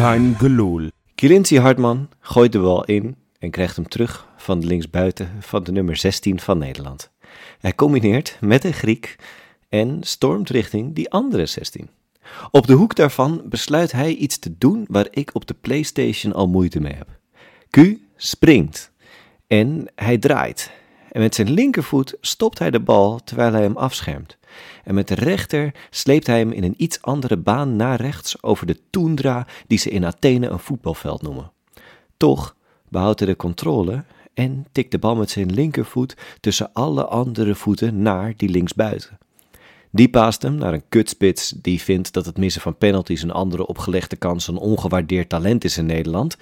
Kein Hartman gooit de bal in en krijgt hem terug van de linksbuiten van de nummer 16 van Nederland. Hij combineert met een Griek en stormt richting die andere 16. Op de hoek daarvan besluit hij iets te doen waar ik op de PlayStation al moeite mee heb. Q springt en hij draait. En met zijn linkervoet stopt hij de bal terwijl hij hem afschermt. En met de rechter sleept hij hem in een iets andere baan naar rechts over de toendra die ze in Athene een voetbalveld noemen. Toch behoudt hij de controle en tikt de bal met zijn linkervoet tussen alle andere voeten naar die linksbuiten. Die paast hem naar een kutspits die vindt dat het missen van penalties een andere opgelegde kans een ongewaardeerd talent is in Nederland.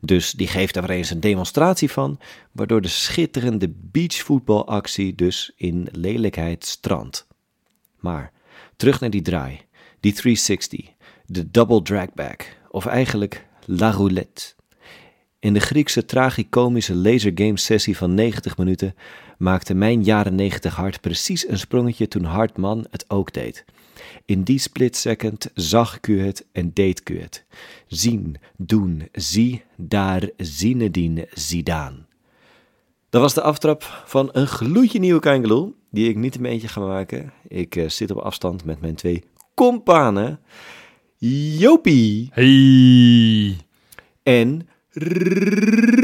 Dus die geeft er eens een demonstratie van, waardoor de schitterende beachvoetbalactie dus in lelijkheid strandt. Maar terug naar die draai, die 360, de double dragback, of eigenlijk la roulette. In de Griekse tragicomische lasergame sessie van 90 minuten maakte mijn jaren 90 hart precies een sprongetje toen Hartman het ook deed. In die split second zag ik u het en deed ik u het. Zien, doen, zie, daar, Zinedine Zidane. Dat was de aftrap van een gloedje nieuwe Kangeloel, die ik niet in mijn eentje ga maken. Ik eh, zit op afstand met mijn twee kompanen, Jopie Hey. en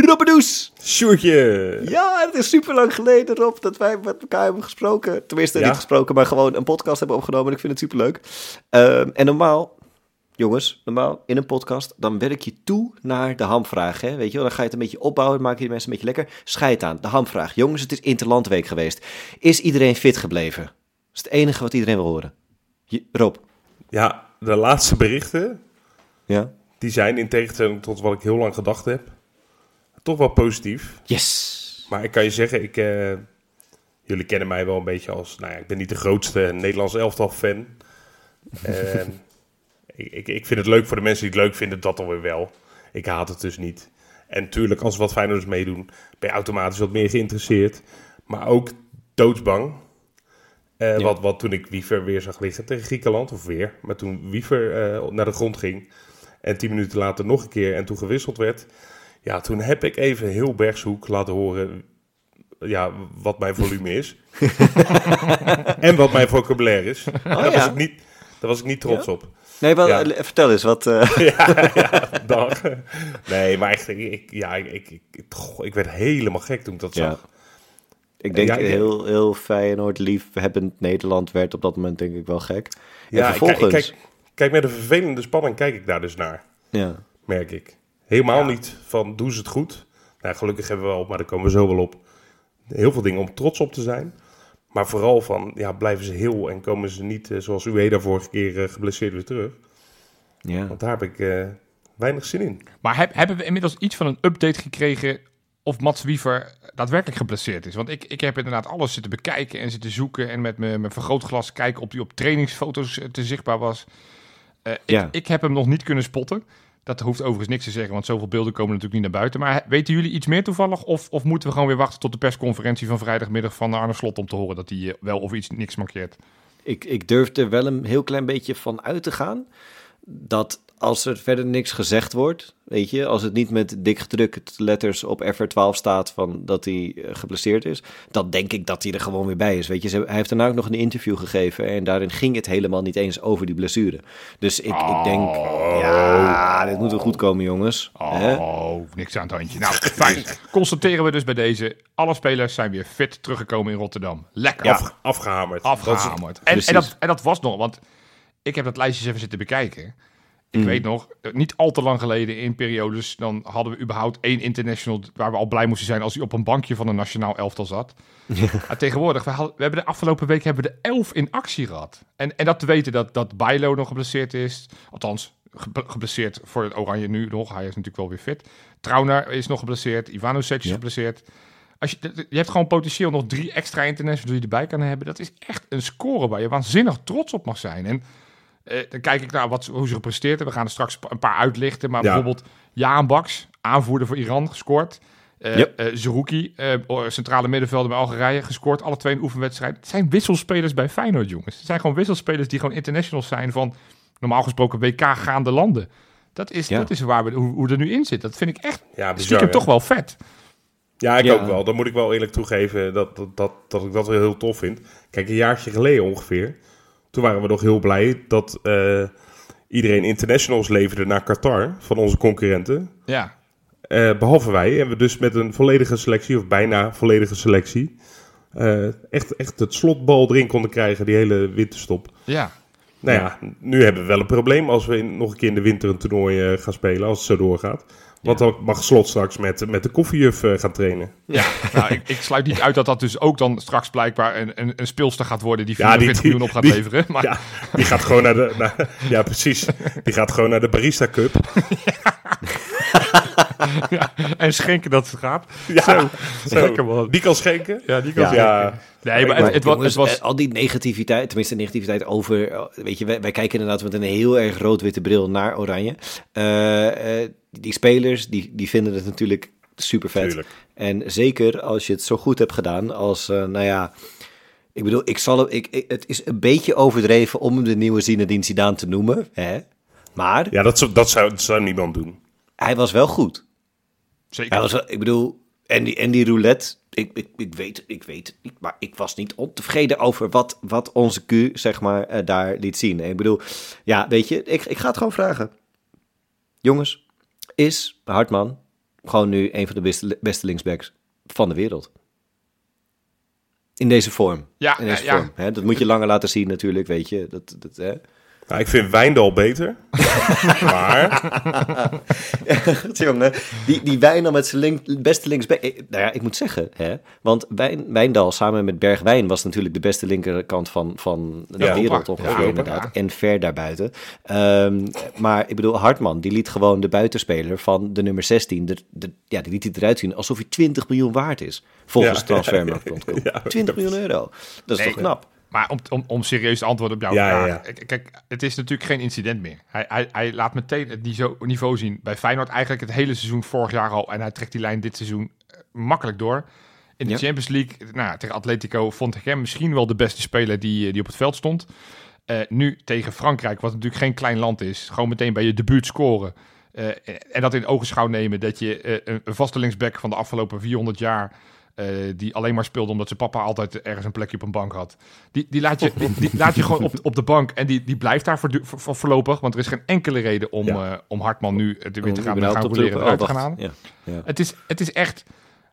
Robbedoes. Sjoerdje! Ja, het is super lang geleden, Rob, dat wij met elkaar hebben gesproken. Tenminste, Ja. niet gesproken, maar gewoon een podcast hebben opgenomen. En ik vind het super leuk. en normaal, jongens, normaal in een podcast, dan werk je toe naar de hamvraag. Hè? Weet je wel, dan ga je het een beetje opbouwen, dan maak je de mensen een beetje lekker. Scheid aan, de hamvraag. Jongens, het is Interlandweek geweest. Is iedereen fit gebleven? Dat is het enige wat iedereen wil horen. Je- Rob, Ja, de laatste berichten, ja? die zijn in tegenstelling tot wat ik heel lang gedacht heb, toch wel positief. Yes. Maar ik kan je zeggen, ik, eh, jullie kennen mij wel een beetje als, nou ja, ik ben niet de grootste Nederlands elftal fan. En ik, ik, ik vind het leuk voor de mensen die het leuk vinden, dat alweer wel. Ik haat het dus niet. En natuurlijk, als wat Feyenoorders meedoen, ben je automatisch wat meer geïnteresseerd. Maar ook doodsbang. Eh, Ja. wat, wat toen ik Wiever weer zag liggen tegen Griekenland, of weer. Maar toen Wiever eh, naar de grond ging en tien minuten later nog een keer en toen gewisseld werd. Ja, toen heb ik even heel Bergshoek laten horen ja, wat mijn volume is. en wat mijn vocabulaire is. En daar, ja. was ik niet, daar was ik niet trots op. Nee, wel, Ja. eh, vertel eens, wat... eh, ja, ja, dag. Nee, maar echt, ik, ja, ik, ik, ik, goh, ik werd helemaal gek toen ik dat Ja. zag. Ik denk Ja, ja. heel, heel Feyenoord liefhebbend Nederland werd op dat moment denk ik wel gek. En Ja, ik, kijk- vervolgens... ik kijk, kijk, met een vervelende spanning kijk ik daar dus naar, ja. merk ik. Helemaal niet van, doen ze het goed? Nou, gelukkig hebben we wel, maar daar komen we zo wel op, heel veel dingen om trots op te zijn. Maar vooral van, ja, blijven ze heel en komen ze niet, eh, zoals Ueda vorige keer, eh, geblesseerd weer terug. Ja. Want daar heb ik eh, weinig zin in. Maar heb- hebben we inmiddels iets van een update gekregen of Mats Wiever daadwerkelijk geblesseerd is? Want ik, ik heb inderdaad alles zitten bekijken en zitten zoeken en met mijn mijn vergrootglas kijken of die op trainingsfoto's te zichtbaar was. Eh, ik, Ja. ik heb hem nog niet kunnen spotten. Dat hoeft overigens niks te zeggen, want zoveel beelden komen natuurlijk niet naar buiten. Maar weten jullie iets meer toevallig? Of, of moeten we gewoon weer wachten tot de persconferentie van vrijdagmiddag van Arne Slot om te horen dat hij eh, wel of iets niks markeert? Ik, ik durf er wel een heel klein beetje van uit te gaan dat als er verder niks gezegd wordt, weet je, als het niet met dik gedrukt letters op FR12 staat van dat hij eh, geblesseerd is, dan denk ik dat hij er gewoon weer bij is. Weet je, hij heeft daarna ook nog een interview gegeven en daarin ging het helemaal niet eens over die blessure. Dus ik, ik denk, ja, dit moet wel goed komen, jongens. Oh, niks aan het handje. Nou, fijn. Constateren we dus bij deze. Alle spelers zijn weer fit teruggekomen in Rotterdam. Lekker. Ja. Af, afgehamerd. Dat is het. Afgehamerd. En, en, dat, en dat was nog, want ik heb dat lijstje eens even zitten bekijken. Ik Mm. weet nog, eh, niet al te lang geleden in periodes, dan hadden we überhaupt één international waar we al blij moesten zijn als hij op een bankje van een nationaal elftal zat. Maar tegenwoordig, we, hadden- we hebben de afgelopen week hebben we er elf in actie gehad. En, en dat te weten dat, dat Bijlo nog geblesseerd is, althans ge- geblesseerd voor het Oranje nu nog, hij is natuurlijk wel weer fit. Trauner is nog geblesseerd, Ivanovic is Ja. geblesseerd. Als je, je hebt gewoon potentieel nog drie extra internationals die je erbij kan hebben. Dat is echt een score waar je waanzinnig trots op mag zijn. En eh, dan kijk ik naar wat, hoe ze gepresteerd hebben. We gaan er straks een paar uitlichten. Maar Ja. bijvoorbeeld Jaan Baks, aanvoerder voor Iran, gescoord. Eh Yep. eh, Zerouki, eh, centrale middenvelder bij Algerije, gescoord. Alle twee een oefenwedstrijd. Het zijn wisselspelers bij Feyenoord, jongens. Het zijn gewoon wisselspelers die gewoon internationals zijn van normaal gesproken WK-gaande landen. Dat is, Ja. dat is waar we, hoe, hoe er nu in zit. Dat vind ik echt Ja, bizar. stiekem toch wel vet. Ja, ik Ja. ook wel. Dan moet ik wel eerlijk toegeven dat, dat, dat, dat ik dat wel heel tof vind. Kijk, een jaartje geleden ongeveer, toen waren we nog heel blij dat eh, iedereen internationals leverde naar Qatar van onze concurrenten. Ja, Eh, behalve wij. En we dus met een volledige selectie, of bijna volledige selectie, eh, echt, echt het slotbal erin konden krijgen, die hele winterstop. ja. Nou ja, nu hebben we wel een probleem als we in- nog een keer in de winter een toernooi gaan spelen, als het zo doorgaat. Want dan mag Slot straks met, met de koffiejuf eh, gaan trainen. Ja, nou, ik, ik sluit niet uit dat dat dus ook dan straks blijkbaar een, een, een speelster gaat worden die Ja, 24 die- miljoen op gaat die- leveren. Maar Ja, die gaat gewoon naar de. naar- ja, precies. Die gaat gewoon naar de Barista Cup. ja, en schenken dat het gaat. Ja, Zo, zo. lekker man. Die kan schenken. Ja, die kan Ja. schenken. Nee, maar Maar het, het, jongens, het was... eh, al die negativiteit, tenminste negativiteit over, eh, weet je, wij, wij kijken inderdaad met een heel erg rood-witte bril naar Oranje. Eh, eh, die spelers, die, die vinden het natuurlijk super vet. Tuurlijk. En zeker als je het zo goed hebt gedaan als, eh, nou ja, ik bedoel, ik zal, hem- ik, ik- het is een beetje overdreven om hem de nieuwe Zinedine Zidane te noemen, hè? maar Ja, dat zou, dat, zou, dat zou niemand doen. hij was wel goed. Zeker. Was ik bedoel, en die, en die roulette, ik, ik, ik weet, ik weet, maar ik was niet ontevreden over wat, wat onze Q, zeg maar, eh, daar liet zien. En ik bedoel, ja, weet je, ik, ik ga het gewoon vragen. Jongens, is Hartman gewoon nu een van de beste, beste linksbacks van de wereld? In deze vorm. Ja, In deze ja, ja. vorm. Hè? Dat moet je langer laten zien natuurlijk, weet je. Dat, dat, hè? Nou, ik vind Wijndal beter. maar Jongen, die, die Wijndal met zijn link, beste linksback. eh, Nou ja, ik moet zeggen, hè, want Wijn, Wijndal samen met Bergwijn was natuurlijk de beste linkerkant van, van de Ja, wereld ongeveer Ja, inderdaad. ja. En ver daarbuiten. Ehm, maar ik bedoel, Hartman, die liet gewoon de buitenspeler van de nummer 16, de, de, ja, die liet hij eruit zien alsof hij 20 miljoen waard is. Volgens Ja. transfermarkt.com. Ja, 20 miljoen euro. Dat is Nee, toch knap? Maar om, om, om serieus te antwoorden op jouw Ja, ja, vraag. K- Kijk, het is natuurlijk geen incident meer. Hij, hij, hij laat meteen het niveau, niveau zien bij Feyenoord. Eigenlijk het hele seizoen vorig jaar al. En hij trekt die lijn dit seizoen eh, makkelijk door. In de Ja. Champions League, nou, ja, tegen Atletico, vond ik hem misschien wel de beste speler die, eh, die op het veld stond. Eh, nu tegen Frankrijk, wat natuurlijk geen klein land is. Gewoon meteen bij je debuut scoren. Eh, en dat in ogenschouw nemen dat je een, een vaste linksback van de afgelopen 400 jaar... eh, die alleen maar speelde omdat zijn papa altijd ergens een plekje op een bank had. Die, die, laat, je, die, die laat je gewoon op, op de bank en die, die blijft daar voor, voor, voor voorlopig. Want er is geen enkele reden om, Ja. eh, om Hartman nu eh, weer te gaan, gaan op te eruit gaan halen. Ja, ja. Het is, het is echt...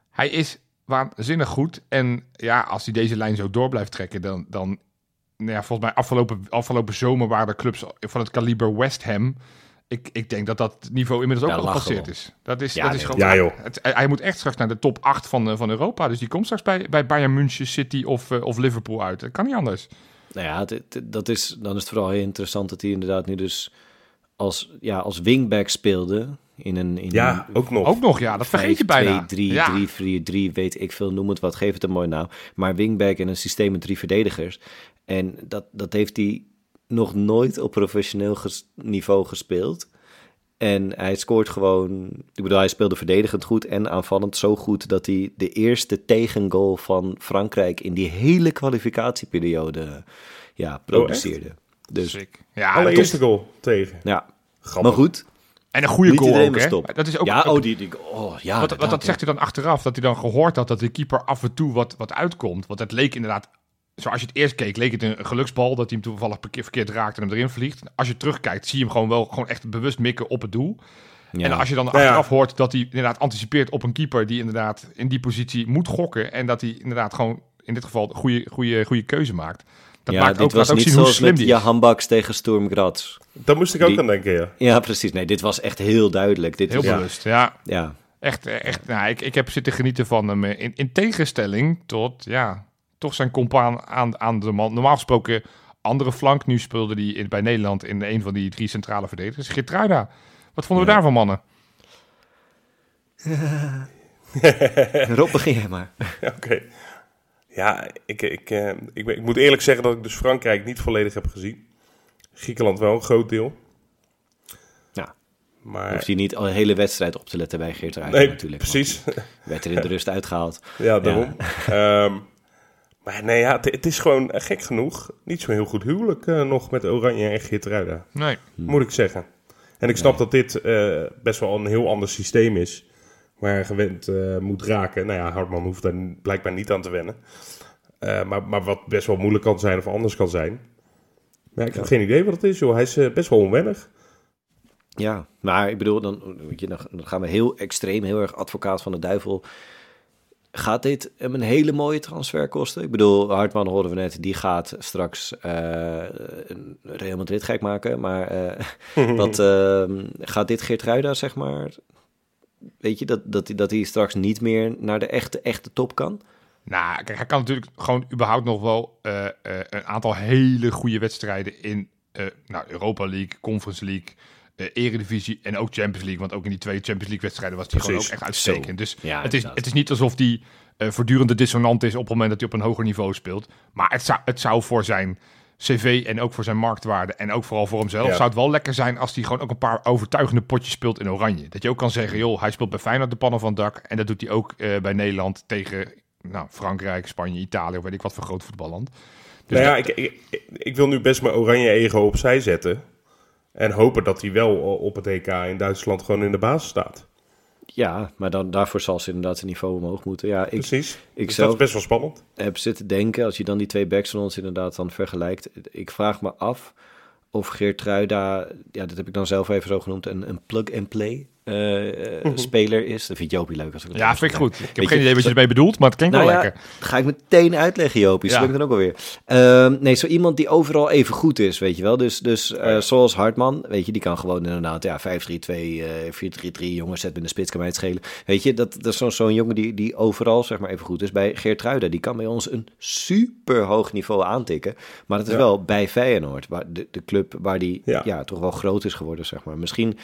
Hij is waanzinnig goed. En ja, als hij deze lijn zo door blijft trekken, dan... dan nou ja, volgens mij afgelopen, afgelopen zomer waren er clubs van het kaliber West Ham. Ik, ik denk dat dat niveau inmiddels ook Ja, al gepasseerd is. Dat is, Ja, dat is gewoon... Ja, joh. Het, hij hij moet echt straks naar de top 8 van, eh, van Europa. Dus die komt straks bij, bij Bayern München, City of, eh, of Liverpool uit. Dat kan niet anders. Nou ja, het- het- dat is, dan is het vooral heel interessant dat hij inderdaad nu dus als, ja, als wingback speelde. In een, in ja, een ook nog. Ook nog, ja. Dat vergeet je bijna. 3, ja. 3, 4, 3, weet ik veel, noem het wat, geef het een mooi naam. Maar wingback in een systeem met drie verdedigers. En dat, dat heeft hij nog nooit op professioneel ges- niveau gespeeld. En hij scoort gewoon, ik bedoel, hij speelde verdedigend goed en aanvallend zo goed dat hij de eerste tegengoal van Frankrijk in die hele kwalificatieperiode ja, produceerde. dus Sick. Ja, Allereerste goal tegen. ja, Grappig. maar goed. En een goede Niet goal ook, hè? Dat is ook, ja, ook- oh, die, die, oh, ja, wat, wat, dat ja. zegt hij dan achteraf, dat hij dan gehoord had dat de keeper af en toe wat, wat uitkomt. Want het leek inderdaad, zoals je het eerst keek, leek het een geluksbal dat hij hem toevallig verkeerd, verkeerd raakt en hem erin vliegt. Als je terugkijkt, zie je hem gewoon wel gewoon echt bewust mikken op het doel. Ja. En als je dan ja. achteraf hoort dat hij inderdaad anticipeert op een keeper die inderdaad in die positie moet gokken en dat hij inderdaad gewoon in dit geval een goede, goede, goede keuze maakt. Dat ja, maakt dit ook, was ook niet zien hoe zoals slim met die je is. handbaks tegen Sturm Graz. Daar moest ik ook Die- aan denken, ja. Ja, precies. Nee, dit was echt heel duidelijk. Dit Heel is, bewust, ja. ja. Echt, eh, echt nou, ik, ik heb zitten genieten van hem. In, in tegenstelling tot, ja, toch zijn compaan aan, aan de man. Normaal gesproken andere flank. Nu speelde hij in, bij Nederland in een van die drie centrale verdedigers. Geertruida. Wat vonden we Ja. daarvan, mannen? Rob, begin jij maar. Ja, Oké. Ja, ik, ik, eh, ik, ik moet eerlijk zeggen dat ik dus Frankrijk niet volledig heb gezien. Griekenland wel een groot deel. Ja. Maar, Hoeft hij niet al de hele wedstrijd op te letten bij Geert Ruijden nee, natuurlijk. precies. Werd er in de rust uitgehaald. Ja, daarom. Ehm, maar nee, ja, het, het is gewoon eh, gek genoeg niet zo'n heel goed huwelijk eh, nog met Oranje en Geertruida, Nee. moet ik zeggen. En ik snap dat dit eh, best wel een heel ander systeem is, waar je gewend eh, moet raken. Nou ja, Hartman hoeft daar blijkbaar niet aan te wennen. Eh, maar, maar wat best wel moeilijk kan zijn of anders kan zijn. Maar ik heb geen idee wat het is, joh. Hij is best wel onwennig. Ja, maar ik bedoel, dan, weet je, dan dan gaan we heel extreem, heel erg advocaat van de duivel. Gaat dit hem een hele mooie transfer kosten? Ik bedoel, Hartman hoorden we net, die gaat straks een Real Madrid gek maken. Maar eh, wat ehm, gaat dit Geert Ruida, zeg maar, weet je, dat, dat, hij- dat hij straks niet meer naar de echte, echte top kan? Nou, kijk, hij kan natuurlijk gewoon überhaupt nog wel eh, een aantal hele goede wedstrijden in nou, Europa League, Conference League, Eredivisie en ook Champions League. Want ook in die twee Champions League wedstrijden was hij gewoon ook echt uitstekend. Dus Ja, het, is, het is niet alsof hij eh, voortdurend dissonant is op het moment dat hij op een hoger niveau speelt. Maar het zou, het zou voor zijn cv en ook voor zijn marktwaarde en ook vooral voor hemzelf, Ja. zou het wel lekker zijn als hij gewoon ook een paar overtuigende potjes speelt in Oranje. Dat je ook kan zeggen, joh, hij speelt bij Feyenoord de pannen van het dak. En dat doet hij ook eh, bij Nederland tegen nou, Frankrijk, Spanje, Italië of weet ik wat voor groot voetballand. Dus nou ja, dat- ik, ik- ik wil nu best mijn oranje ego opzij zetten. En hopen dat hij wel op het EK in Duitsland gewoon in de basis staat. Ja, maar dan, daarvoor zal ze inderdaad zijn niveau omhoog moeten. Ja, ik, Precies. ik dus zelf- dat is best wel spannend. heb zitten denken, als je dan die twee backs van ons inderdaad dan vergelijkt. Ik vraag me af of Geertruida, ja, dat heb ik dan zelf even zo genoemd, een, een plug-and-play eh, eh, speler is. Dat vindt Jopie leuk als ik dat ja, vind ik goed. Ik heb Weet geen je, idee wat je ermee bedoelt, maar het klinkt Nou wel ja, lekker. ga ik meteen uitleggen, Jopie. Zo Ja. ben ik dan ook alweer. Ehm nee, zo iemand die overal even goed is, weet je wel. Dus, dus eh, zoals Hartman, weet je, die kan gewoon inderdaad, ja, 5-3-2, eh 4-3-3, jongens, zet in de spits, kan mij het schelen. Weet je, dat, dat is zo'n zo'n jongen die, die overal, zeg maar, even goed is. Bij Geertruida, die kan bij ons een super hoog niveau aantikken. Maar dat is Ja. wel bij Feyenoord, waar de, de club waar die ja. Ja. toch wel groot is geworden, zeg maar. Misschien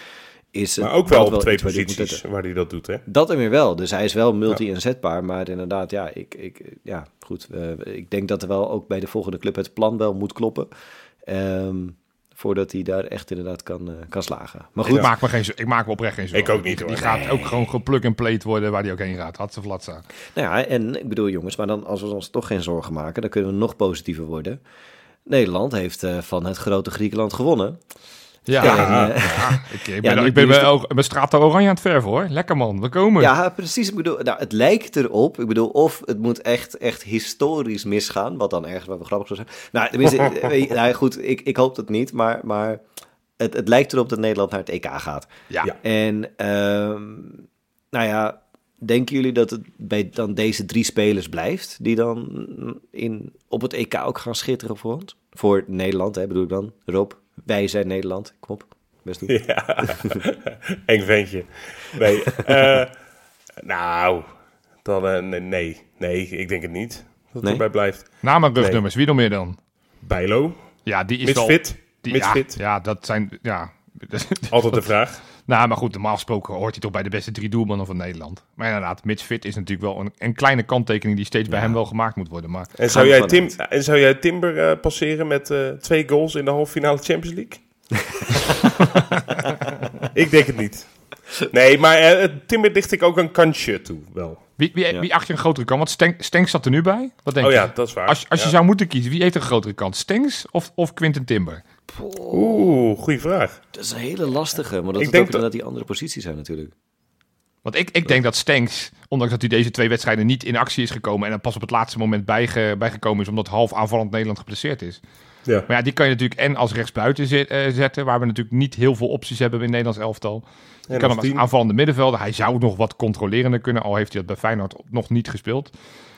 is Maar ook wel op twee posities waar hij dat doet, hè? Dat en weer wel. Dus hij is wel multi-inzetbaar. Maar inderdaad, ja, ik, ik, ja goed. eh, ik denk dat er wel ook bij de volgende club het plan wel moet kloppen. Ehm, voordat hij daar echt inderdaad kan, eh, kan slagen. Maar goed, Ik, maak me geen, ik maak me oprecht geen zorgen. Ik ook niet, Die, hoor. die gaat ook gewoon geplug-and-played worden waar hij ook heen gaat. Had ze staan. nou ja, en ik bedoel jongens, maar dan als we ons toch geen zorgen maken, dan kunnen we nog positiever worden. Nederland heeft eh, van het grote Griekenland gewonnen. Ja, En, ja, eh, ik, ik Ja, ben, nu- ik ben de- oranje aan het verven hoor. Lekker man, we komen. Ja, precies. Ik bedoel, nou, het lijkt erop. Ik bedoel, of het moet echt, echt historisch misgaan, wat dan ergens wel grappig zou zijn. Nou, tenminste, eh, weet je, nou, goed, ik, ik hoop dat niet, maar, maar het, het lijkt erop dat Nederland naar het EK gaat. Ja. Ja. En, ehm, nou ja, denken jullie dat het bij dan deze drie spelers blijft, die dan in, op het EK ook gaan schitteren voor ons? Voor Nederland, hè, bedoel ik dan. Rob, wij zijn Nederland. Kom op, best doen. Ja, eng ventje. Nee, eh, nou, dan eh, nee, nee, nee, ik denk het niet dat Nee? het erbij blijft. Naam en rugnummers, wie nog meer dan? Bijlo, Ja, die is wel... misfit, Die, misfit, Ja, ja, dat zijn... Ja. altijd de vraag. nou, maar goed, normaal gesproken hoort hij toch bij de beste drie doelmannen van Nederland. Maar inderdaad, Mitch Fit is natuurlijk wel een, een kleine kanttekening die steeds bij hem wel gemaakt moet worden. Maar En zou jij. Tim, en zou jij Timber eh, passeren met eh, twee goals in de halve finale Champions League? ik denk het niet. Nee, maar eh, Timber dicht ik ook een kansje toe, wel. wie, wie, Ja. wie acht je een grotere kant? Want Stenk, Stenks zat er nu bij. Wat denk Oh je? ja, dat is waar. Als, als je zou moeten kiezen, wie heeft een grotere kant? Stenks of, of Quinten Timber? Oeh, goede vraag. Dat is een hele lastige, maar dat Ik het denk ook inderdaad die andere posities zijn natuurlijk. Want ik, ik denk dat Stenks, ondanks dat hij deze twee wedstrijden niet in actie is gekomen en er pas op het laatste moment bijge, bijgekomen is omdat half aanvallend Nederland geblesseerd is. Ja. Maar ja, die kan je natuurlijk en als rechtsbuiten zet- eh, zetten, waar we natuurlijk niet heel veel opties hebben in het Nederlands elftal. Je En kan als hem als aanvallende middenvelder. Hij zou nog wat controlerender kunnen, al heeft hij dat bij Feyenoord nog niet gespeeld.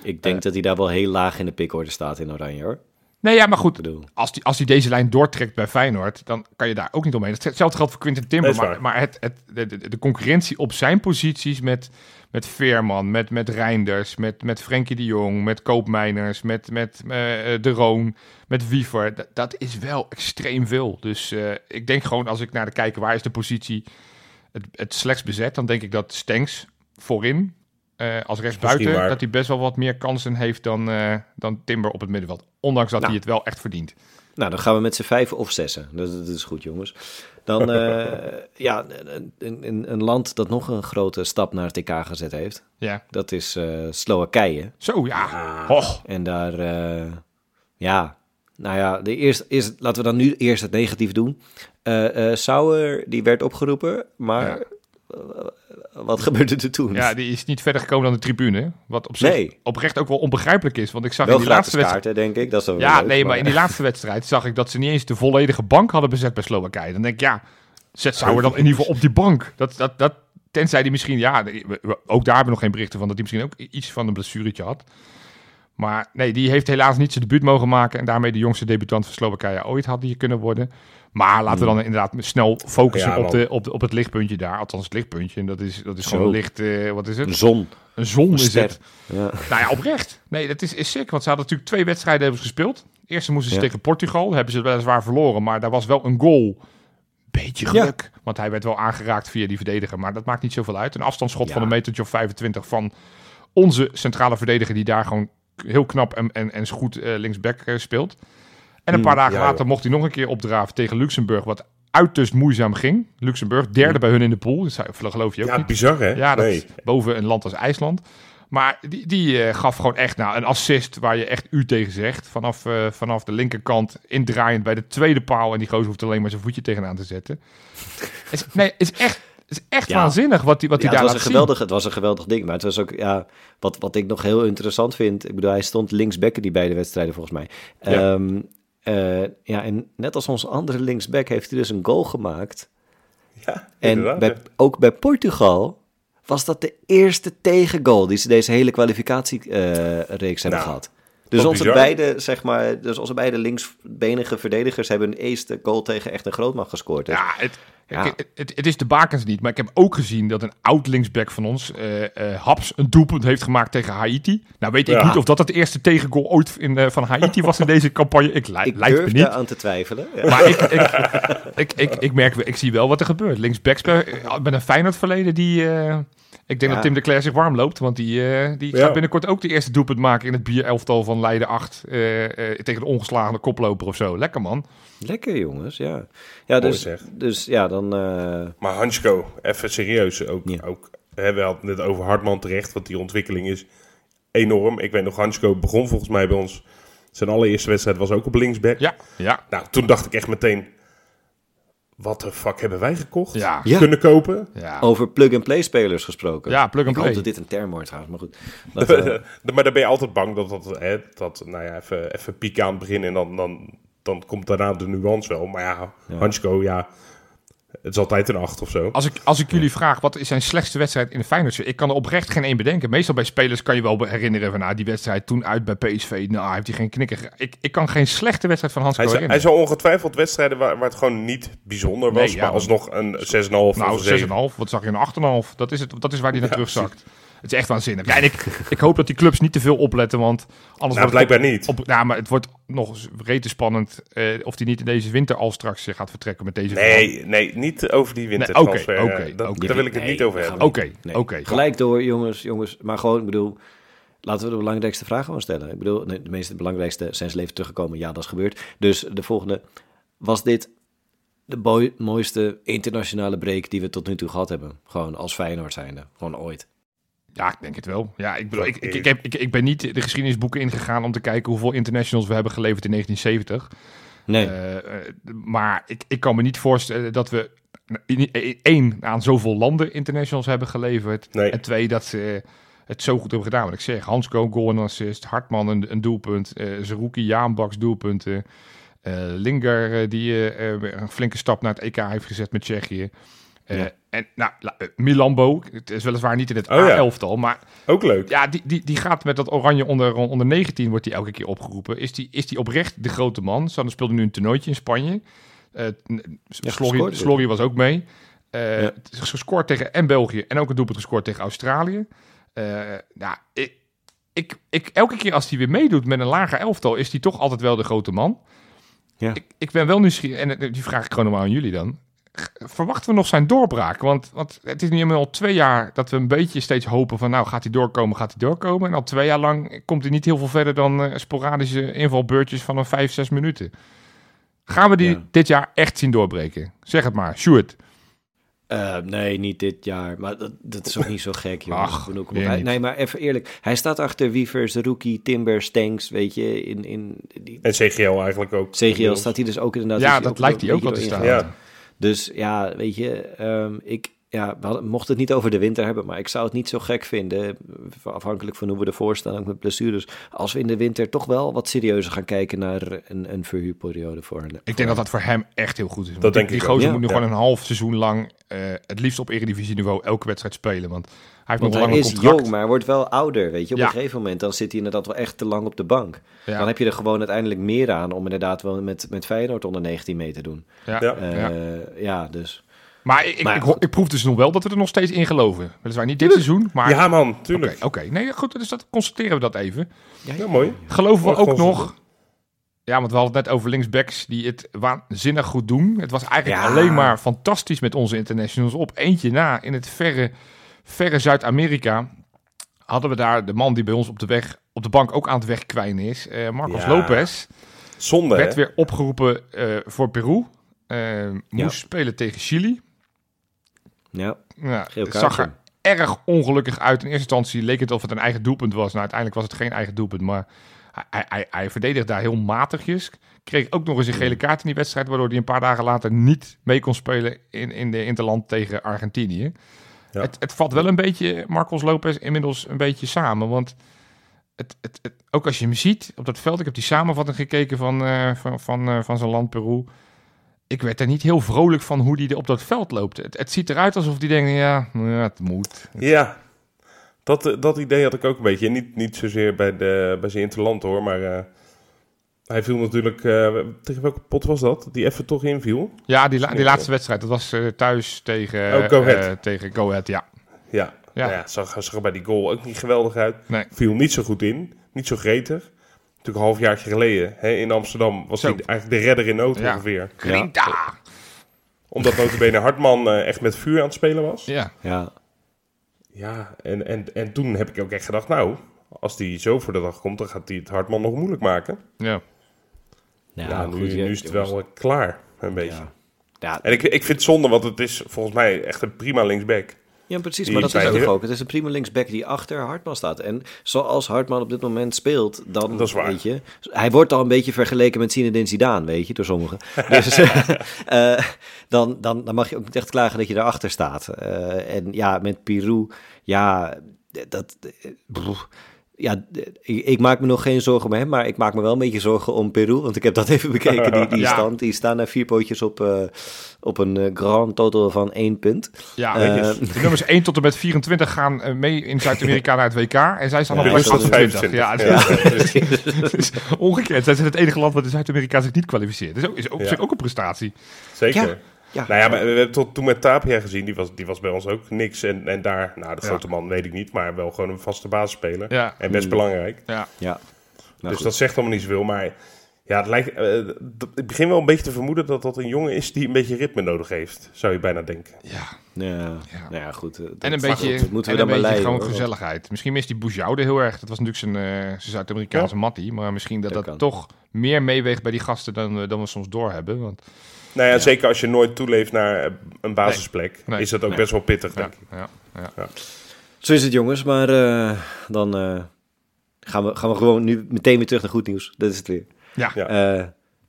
Ik denk dat hij daar wel heel laag in de pikorde staat in Oranje hoor. Nee, ja, maar goed. Als hij als die deze lijn doortrekt bij Feyenoord, dan kan je daar ook niet omheen. Hetzelfde geldt voor Quinten Timber. Maar, maar het, het, de, de, concurrentie op zijn posities met, met Veerman, met, met Reinders, met, met Frenkie de Jong, met Koopmeiners, met, met eh, De Roon, met Wiever. Dat, dat is wel extreem veel. Dus eh, ik denk gewoon, als ik naar de kijken, waar is de positie het, het slechts bezet, dan denk ik dat Stenks voorin, eh, als rechtsbuiten, dat hij best wel wat meer kansen heeft dan, eh, dan Timber op het middenveld. Ondanks dat Nou. hij het wel echt verdient. Nou, dan gaan we met z'n vijf of zessen. Dat, dat is goed, jongens. Dan, eh, ja, een, een, een land dat nog een grote stap naar het TK gezet heeft. Ja. Dat is Slowakije. Zo, ja. Och, En daar, ja, nou ja, de eerste, eerst, laten we dan nu eerst het negatief doen. Eh Sauer, die werd opgeroepen, maar Ja. Wat gebeurde er toen? ja, die is niet verder gekomen dan de tribune. Wat op zich Nee. oprecht ook wel onbegrijpelijk is. Want ik zag Wel in die laatste wedstrijd... kaarten, denk ik. Dat is wel Ja, leuk, nee, maar in die laatste wedstrijd zag ik dat ze niet eens de volledige bank hadden bezet bij Slowakije. Dan denk ik, ja, zet Sauer dan in ieder geval op die bank. Dat, dat, dat, tenzij die misschien, ja, ook daar hebben we nog geen berichten van, dat hij misschien ook iets van een blessuretje had. Maar nee, die heeft helaas niet zijn debuut mogen maken. En daarmee de jongste debutant van Slowakije ooit had die kunnen worden. Maar laten we dan inderdaad snel focussen Ja, op, de, op, de, op het lichtpuntje daar. Althans, het lichtpuntje. En dat is, dat is Zo. gewoon licht, eh, wat is Een het? zon. Een zon is ster. het. Ja. Nou ja, oprecht. Nee, dat is, is sick. Want ze hadden natuurlijk twee wedstrijden hebben ze gespeeld. De eerste moesten ze Ja. tegen Portugal. Daar hebben ze weliswaar verloren. Maar daar was wel een goal. Beetje geluk. Want hij werd wel aangeraakt via die verdediger. Maar dat maakt niet zoveel uit. Een afstandsschot van een metertje of 25 van onze centrale verdediger. Die daar gewoon heel knap en, en, en goed eh, linksback eh, speelt. En een paar dagen ja, later mocht hij nog een keer opdraven tegen Luxemburg. Wat uiterst moeizaam ging. Luxemburg, derde bij hun in de pool. Dat zou- geloof je ook Ja, niet. bizar hè? Ja, dat nee. boven een land als IJsland. Maar die, die eh, gaf gewoon echt nou, een assist waar je echt u tegen zegt. Vanaf, eh, vanaf de linkerkant indraaiend bij de tweede paal. En die gozer hoeft alleen maar zijn voetje tegenaan te zetten. is, nee, is echt, is echt Ja. waanzinnig wat hij wat Ja, hij het, daar was laat een geweldig, het was een geweldig ding. Maar het was ook, ja, wat, wat ik nog heel interessant vind. Ik bedoel, hij stond linksback in die beide wedstrijden volgens mij. Ja. Ehm, eh, ja, en net als onze andere linksback heeft hij dus een goal gemaakt. Ja, En bij, ook bij Portugal was dat de eerste tegengoal die ze deze hele kwalificatiereeks hebben Nou, gehad. Dus onze, bizar. beide, zeg maar, dus onze beide linksbenige verdedigers hebben een eerste goal tegen echt een grootmacht gescoord. Dus- Ja, het, Ja. Het, het, het is de bakens niet. Maar ik heb ook gezien dat een oud linksback van ons, eh eh, Haps, een doelpunt heeft gemaakt tegen Haiti. Nou weet ik niet of dat het eerste tegengoal ooit in, eh, van Haiti was in deze campagne. Ik, li- ik lijkt me niet. aan te twijfelen. Ja. Maar ik, ik, ik, ik, ik merk, ik zie wel wat er gebeurt. Linksbacks met een Feyenoord verleden, die... ik denk dat Tim de Cler zich warm loopt, want die, die gaat binnenkort ook de eerste doelpunt maken in het bierelftal van Leiden 8 eh, eh, tegen de ongeslagen koploper of zo. Lekker man. Lekker jongens, ja. Ja, dus, zeg. dus ja, dan... eh, Maar Hansko, even serieus. Ook, Ja. ook, hè, we hadden het net over Hartman terecht, want die ontwikkeling is enorm. Ik weet nog, Hansko begon volgens mij bij ons. Zijn allereerste wedstrijd was ook op linksback. Ja, ja, Nou, toen dacht ik echt meteen, wat de fuck hebben wij gekocht? ja. Ja. Kunnen kopen? Ja, over plug-and-play spelers gesproken. Ja, plug and Ik dat dit een term wordt trouwens, maar goed. We- maar dan ben je altijd bang dat dat, hè, dat nou ja, even, even pieken aan het begin en dan, dan, dan komt daarna de nuance wel. Maar ja, Ja. Hansko, ja, het is altijd een acht of zo. Als ik, als ik jullie vraag, wat is zijn slechtste wedstrijd in de Feyenoord? Ik kan er oprecht geen één bedenken. Meestal bij spelers kan je wel herinneren van, nou, die wedstrijd toen uit bij PSV. Nou, heeft hij geen knikker. Ik, ik kan geen slechte wedstrijd van Hans Hij, zou- hij herinneren. zou ongetwijfeld wedstrijden waar, waar het gewoon niet bijzonder was, Nee, ja, maar alsnog een 6,5 of Nou, een 7. 6,5. Wat zag je? Een 8,5. Dat is, het, dat is waar hij naar terugzakt. Het is echt waanzinnig. Ja, en ik, ik hoop dat die clubs niet te veel opletten, want anders Nou, blijkbaar op- niet. Op, nou, maar het wordt nog eens rete spannend eh, of hij niet in deze winter al straks eh, gaat vertrekken met deze Nee, nee, niet over die Nee, wintertransfer. oké, oké, dat- oké. Daar wil ik het Nee, niet over hebben. Oké, Nee. oké. Gelijk door, jongens, jongens. Maar gewoon, ik bedoel, laten we de belangrijkste vraag gewoon stellen. Ik bedoel, nee, de meeste belangrijkste zijn zijn leven teruggekomen. Ja, dat is gebeurd. Dus de volgende. Was dit de mooiste internationale break die we tot nu toe gehad hebben? Gewoon als Feyenoord zijnde. Gewoon ooit. Ja, ik denk het wel. Ja, ik, bedoel, ik, ik, ik, heb, ik, ik ben niet de geschiedenisboeken ingegaan om te kijken hoeveel internationals we hebben geleverd in 1970. Nee. Eh, eh, maar ik, ik kan me niet voorstellen dat we één aan zoveel landen internationals hebben geleverd. Nee. En twee dat ze het zo goed hebben gedaan. Wat ik zeg, Hansko, goal en assist. Hartman een, een doelpunt. eh Zerouki, Jaanbaks doelpunten. eh Linger die een flinke stap naar het EK heeft gezet met Tsjechië. Eh, Ja. En nou, eh, Milambo, het is weliswaar niet in het Oh ja. A-elftal, maar Ook leuk. ja, die, die, die gaat met dat oranje onder, onder 19, wordt die elke keer opgeroepen. Is die, is die oprecht de grote man? Sander speelde nu een toernooitje in Spanje. Slory. Slory was ook mee. Eh, Ja. Gescoord tegen en België en ook een doelpunt gescoord tegen Australië. Eh nou, ik, ik, ik, elke keer als hij weer meedoet met een lager elftal, is hij toch altijd wel de grote man. Ja. Ik, ik ben wel nieuwsgierig, en die vraag ik gewoon maar aan jullie dan. Verwachten we nog zijn doorbraak? Want, want het is nu al twee jaar dat we een beetje steeds hopen van... nou, gaat hij doorkomen, gaat hij doorkomen. En al twee jaar lang komt hij niet heel veel verder dan eh, sporadische invalbeurtjes van een vijf, zes minuten. Gaan we die Ja. dit jaar echt zien doorbreken? Zeg het maar, Sjoerd. Eh, nee, niet dit jaar. Maar dat, dat is ook niet zo gek, joh. Ach, op. Nee, maar even eerlijk. Hij staat achter Wievers, Rookie, Timber, Stanks, weet je. In, in die En CGL eigenlijk ook. CGL staat hij dus ook inderdaad. Ja, hij dat lijkt hij ook wel te staan. Ja. Dus ja, weet je, ehm, ik ja, we hadden, mochten het niet over de winter hebben, maar ik zou het niet zo gek vinden, afhankelijk van hoe we ervoor staan, ook met blessures, als we in de winter toch wel wat serieuzer gaan kijken naar een, een verhuurperiode voor een. Ik denk dat dat voor hem echt heel goed is. Dat die, denk die ik ook. gozer Ja. moet nu Ja. gewoon een half seizoen lang... eh, het liefst op eredivisieniveau elke wedstrijd spelen. Want heeft Want nog een hij is contract. jong, maar hij wordt wel ouder, weet je. Op Ja. een gegeven moment dan zit hij inderdaad wel echt te lang op de bank. Ja. Dan heb je er gewoon uiteindelijk meer aan om inderdaad wel met, met Feyenoord onder 19 mee te doen. Ja. Eh, Ja. ja. dus. Maar ik, ik, Maar ik, proef dus nog wel dat we er nog steeds in geloven. Weliswaar niet dit seizoen, maar... Ja, man, Oké, tuurlijk. oké. Nee, goed, dus dat constateren we dat even. Ja, mooi. Geloven we ook nog... Ja, want we hadden het net over linksbacks die het waanzinnig goed doen. Het was eigenlijk Ja. alleen maar fantastisch met onze internationals. Op eentje na, in het verre, verre Zuid-Amerika, hadden we daar de man die bij ons op de weg, op de bank ook aan het wegkwijnen is. eh Marcos Ja. Lopez. Zonde, werd hè? weer opgeroepen eh, voor Peru. Eh, moest Ja. spelen tegen Chili. Ja, Ja, het zag er erg ongelukkig uit. In eerste instantie leek het of het een eigen doelpunt was. Nou, uiteindelijk was het geen eigen doelpunt, maar hij, hij, hij, hij verdedigde daar heel matigjes. Kreeg ook nog eens een gele kaart in die wedstrijd, waardoor hij een paar dagen later niet mee kon spelen in, in de Interland tegen Argentinië. Ja. Het, het valt wel een beetje, Marcos Lopez, inmiddels een beetje samen. Want het, het, het- ook als je hem ziet op dat veld, ik heb die samenvatting gekeken van, eh, van, van, eh, van zijn land Peru. Ik werd er niet heel vrolijk van hoe hij er op dat veld loopt. Het, het ziet eruit alsof hij denkt, ja, ja, het moet. Ja, dat, eh, dat idee had ik ook een beetje. Niet, niet zozeer bij, de, bij zijn interland hoor, maar hij viel natuurlijk... eh, tegen welke pot was dat? Die even toch inviel? Ja, die, la- die Ja. laatste wedstrijd, dat was eh, thuis tegen, Oh, Go Ahead. eh, tegen Go Ahead, ja. Ja, Ja. ja. ja zag, zag bij die goal ook niet geweldig uit. Nee. Viel niet zo goed in, niet zo gretig. Natuurlijk een halfjaartje geleden hè, in Amsterdam was Zo. hij eigenlijk de redder in nood Ja. ongeveer. Grinta! Omdat notabene Hartman eh, echt met vuur aan het spelen was. Ja. ja. Ja, en, en, en toen heb ik ook echt gedacht, nou, als die zo voor de dag komt, dan gaat hij het Hartman nog moeilijk maken. ja. Ja, nu, goed, ja, nu is het jongens. wel eh, klaar, een beetje. Ja. Ja, En ik, ik vind het zonde, want het is volgens mij echt een prima linksback. Ja, precies. Die Maar dat is je- ook. Het is een prima linksback die achter Hartman staat. En zoals Hartman op dit moment speelt, dan Dat is waar. weet je... Hij wordt al een beetje vergeleken met Zinedine Zidane, weet je, door sommigen. Dus eh, dan, dan, dan mag je ook niet echt klagen dat je daarachter staat. Eh, en ja, met Pirou, ja, dat... eh, broer, ja, ik, ik maak me nog geen zorgen om hem, maar ik maak me wel een beetje zorgen om Peru. Want ik heb dat even bekeken, die, die Ja. stand. Die staan naar vier pootjes op, eh, op een eh, grand total van één punt. Ja, Eh, de nummers 1 tot en met 24 gaan mee in Zuid-Amerika naar het WK. En zij staan Ja, op plek dat is 25. Ja, het Ja. is, het is ongekend. Zij zijn het enige land wat in Zuid-Amerika zich niet kwalificeert. Dat is ook, is ook, ook een prestatie. Zeker. Ja, ja. Nou ja, we hebben tot toen met Tapia gezien, die was, die was bij ons ook niks. En, en daar, nou, de Ja. grote man weet ik niet, maar wel gewoon een vaste basisspeler. Ja. En best Mm. belangrijk. Ja. Ja. Nou, dus goed. dat zegt allemaal niet zoveel. Maar ja, het lijkt, eh, ik begin wel een beetje te vermoeden dat dat een jongen is die een beetje ritme nodig heeft. Zou je bijna denken. ja. Ja, Ja. nou ja, goed. eh, dat- En een beetje, moeten we en dan een maar beetje leiden. gewoon hoor. gezelligheid. Misschien mist die Boujoude heel erg. Dat was natuurlijk zijn, eh, zijn Zuid-Amerikaanse mattie. Maar misschien dat Dat toch meer meeweegt bij die gasten dan, we- dan we soms doorhebben. Want, Nou ja, Ja. zeker als je nooit toeleeft naar eh, een basisplek, Nee. is dat ook Nee. best wel pittig, ja, denk ik. ja, ja. Zo is het, jongens. Maar eh, dan eh, gaan, we, gaan we gewoon nu meteen weer terug naar goed nieuws. Dat is het weer. Ja. Eh,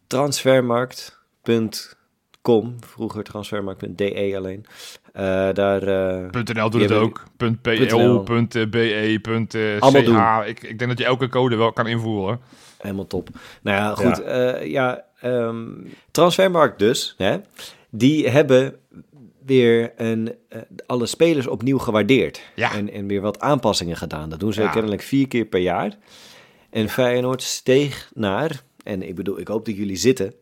transfermarkt.com. Vroeger transfermarkt.de alleen. Eh, daar... eh, .nl doet het ook. .po, .nl. .be, .ch. Ik, ik denk dat je elke code wel kan invoeren. Helemaal top. Nou ja, goed. Ja, ja ehm, transfermarkt dus. Hè? die hebben weer een, eh, alle spelers opnieuw gewaardeerd. Ja. En, en weer wat aanpassingen gedaan. Dat doen ze Ja. kennelijk vier keer per jaar. En Feyenoord steeg naar, en ik bedoel, ik hoop dat jullie zitten,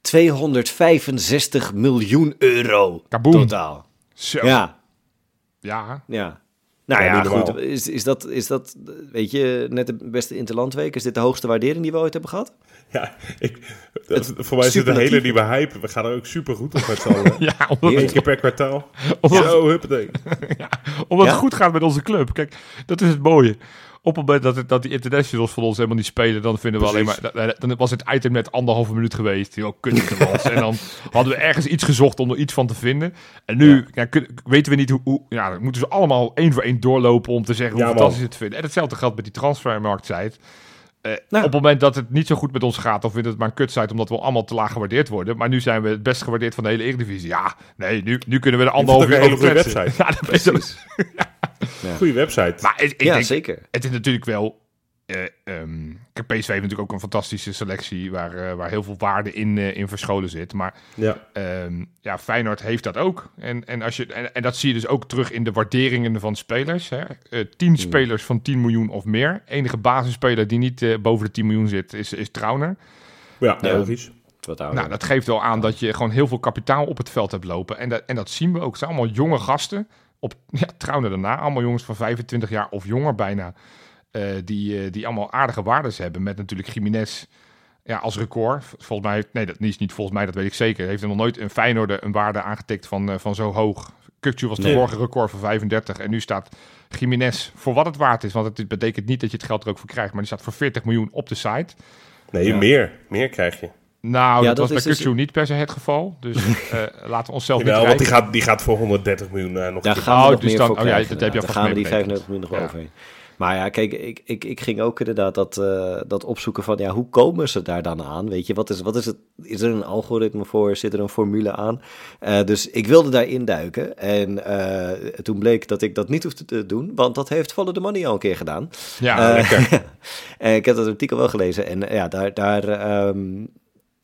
265 miljoen euro Kaboom. totaal. Zo. Ja. Ja, ja. Nou Ja, goed. Is, is, dat, is dat, weet je, net de beste Interlandweek? Is dit de hoogste waardering die we ooit hebben gehad? Ja, ik, dat- voor mij is het een hele nieuwe hype. We gaan er ook super goed op met z'n allen. Ja, omdat, Eén keer per kwartaal. omdat, Zo, huppatee. omdat Ja? het goed gaat met onze club. Kijk, dat is het mooie. Op het moment dat, het, dat die internationals van ons helemaal niet spelen, dan vinden we alleen maar. Dan was het item net anderhalve minuut geweest. Die ook kut was. en dan hadden we ergens iets gezocht om er iets van te vinden. En nu ja. kun- weten we niet hoe, hoe. Ja, dan moeten ze allemaal één voor één doorlopen om te zeggen hoe Ja, fantastisch het vinden. En hetzelfde geldt met die transfermarktsite. Eh, Nou. Op het moment dat het niet zo goed met ons gaat, dan vinden we het maar een kutsite omdat we allemaal te laag gewaardeerd worden. Maar nu zijn we het best gewaardeerd van de hele Eredivisie. Ja, nee, nu, nu kunnen we de anderhalf uur over kletsen. website. Ja, dat is ook- Goeie website. maar ik, ik ja, denk, zeker. het is natuurlijk wel. eh ehm, kijk, PSV heeft natuurlijk ook een fantastische selectie waar, eh, waar heel veel waarde in, eh, in verscholen zit. Maar Ja. ehm, ja, Feyenoord heeft dat ook. En, en, als je, en, en dat zie je dus ook terug in de waarderingen van spelers. Hè. Eh, tien spelers van 10 miljoen of meer. Enige basisspeler die niet eh, boven de 10 miljoen zit, is, is Trauner. Ja, Ja. logisch. Nou, dat geeft wel aan dat je gewoon heel veel kapitaal op het veld hebt lopen. En dat, en dat zien we ook. Het zijn allemaal jonge gasten. Op, ja, daarna. Allemaal jongens van 25 jaar of jonger bijna. eh, die, eh, die allemaal aardige waardes hebben. Met natuurlijk Jiménez ja, als record. Volgens mij, nee, dat is niet volgens mij, dat weet ik zeker. Heeft er nog nooit een Feyenoord een waarde aangetikt van, eh, van zo hoog. Kukcu was de Nee. vorige record van 35. En nu staat Jiménez voor wat het waard is. Want het betekent niet dat je het geld er ook voor krijgt. Maar die staat voor 40 miljoen op de site. Nee, Ja. meer. Meer krijg je. Nou, Ja, dat, dat was is bij dus- Kukcu niet per se het geval. Dus eh, laten we onszelf Jawel, niet want die gaat, die gaat voor 130 miljoen eh, nog Daar een gaan we Oh, nog dus meer dan- voor oh ja, dat heb je Daar gaan we die meegerekend. 35 miljoen nog Ja. overheen. Maar ja, kijk, ik, ik, ik ging ook inderdaad dat, eh, dat opzoeken van, ja, hoe komen ze daar dan aan? Weet je, wat is, wat is het? Is er een algoritme voor? Zit er een formule aan? Eh, dus ik wilde daarin duiken. En eh, toen bleek dat ik dat niet hoefde te doen, want dat heeft Follow the Money al een keer gedaan. Ja, lekker. en ik heb dat artikel wel gelezen. En ja, daar, daar ehm,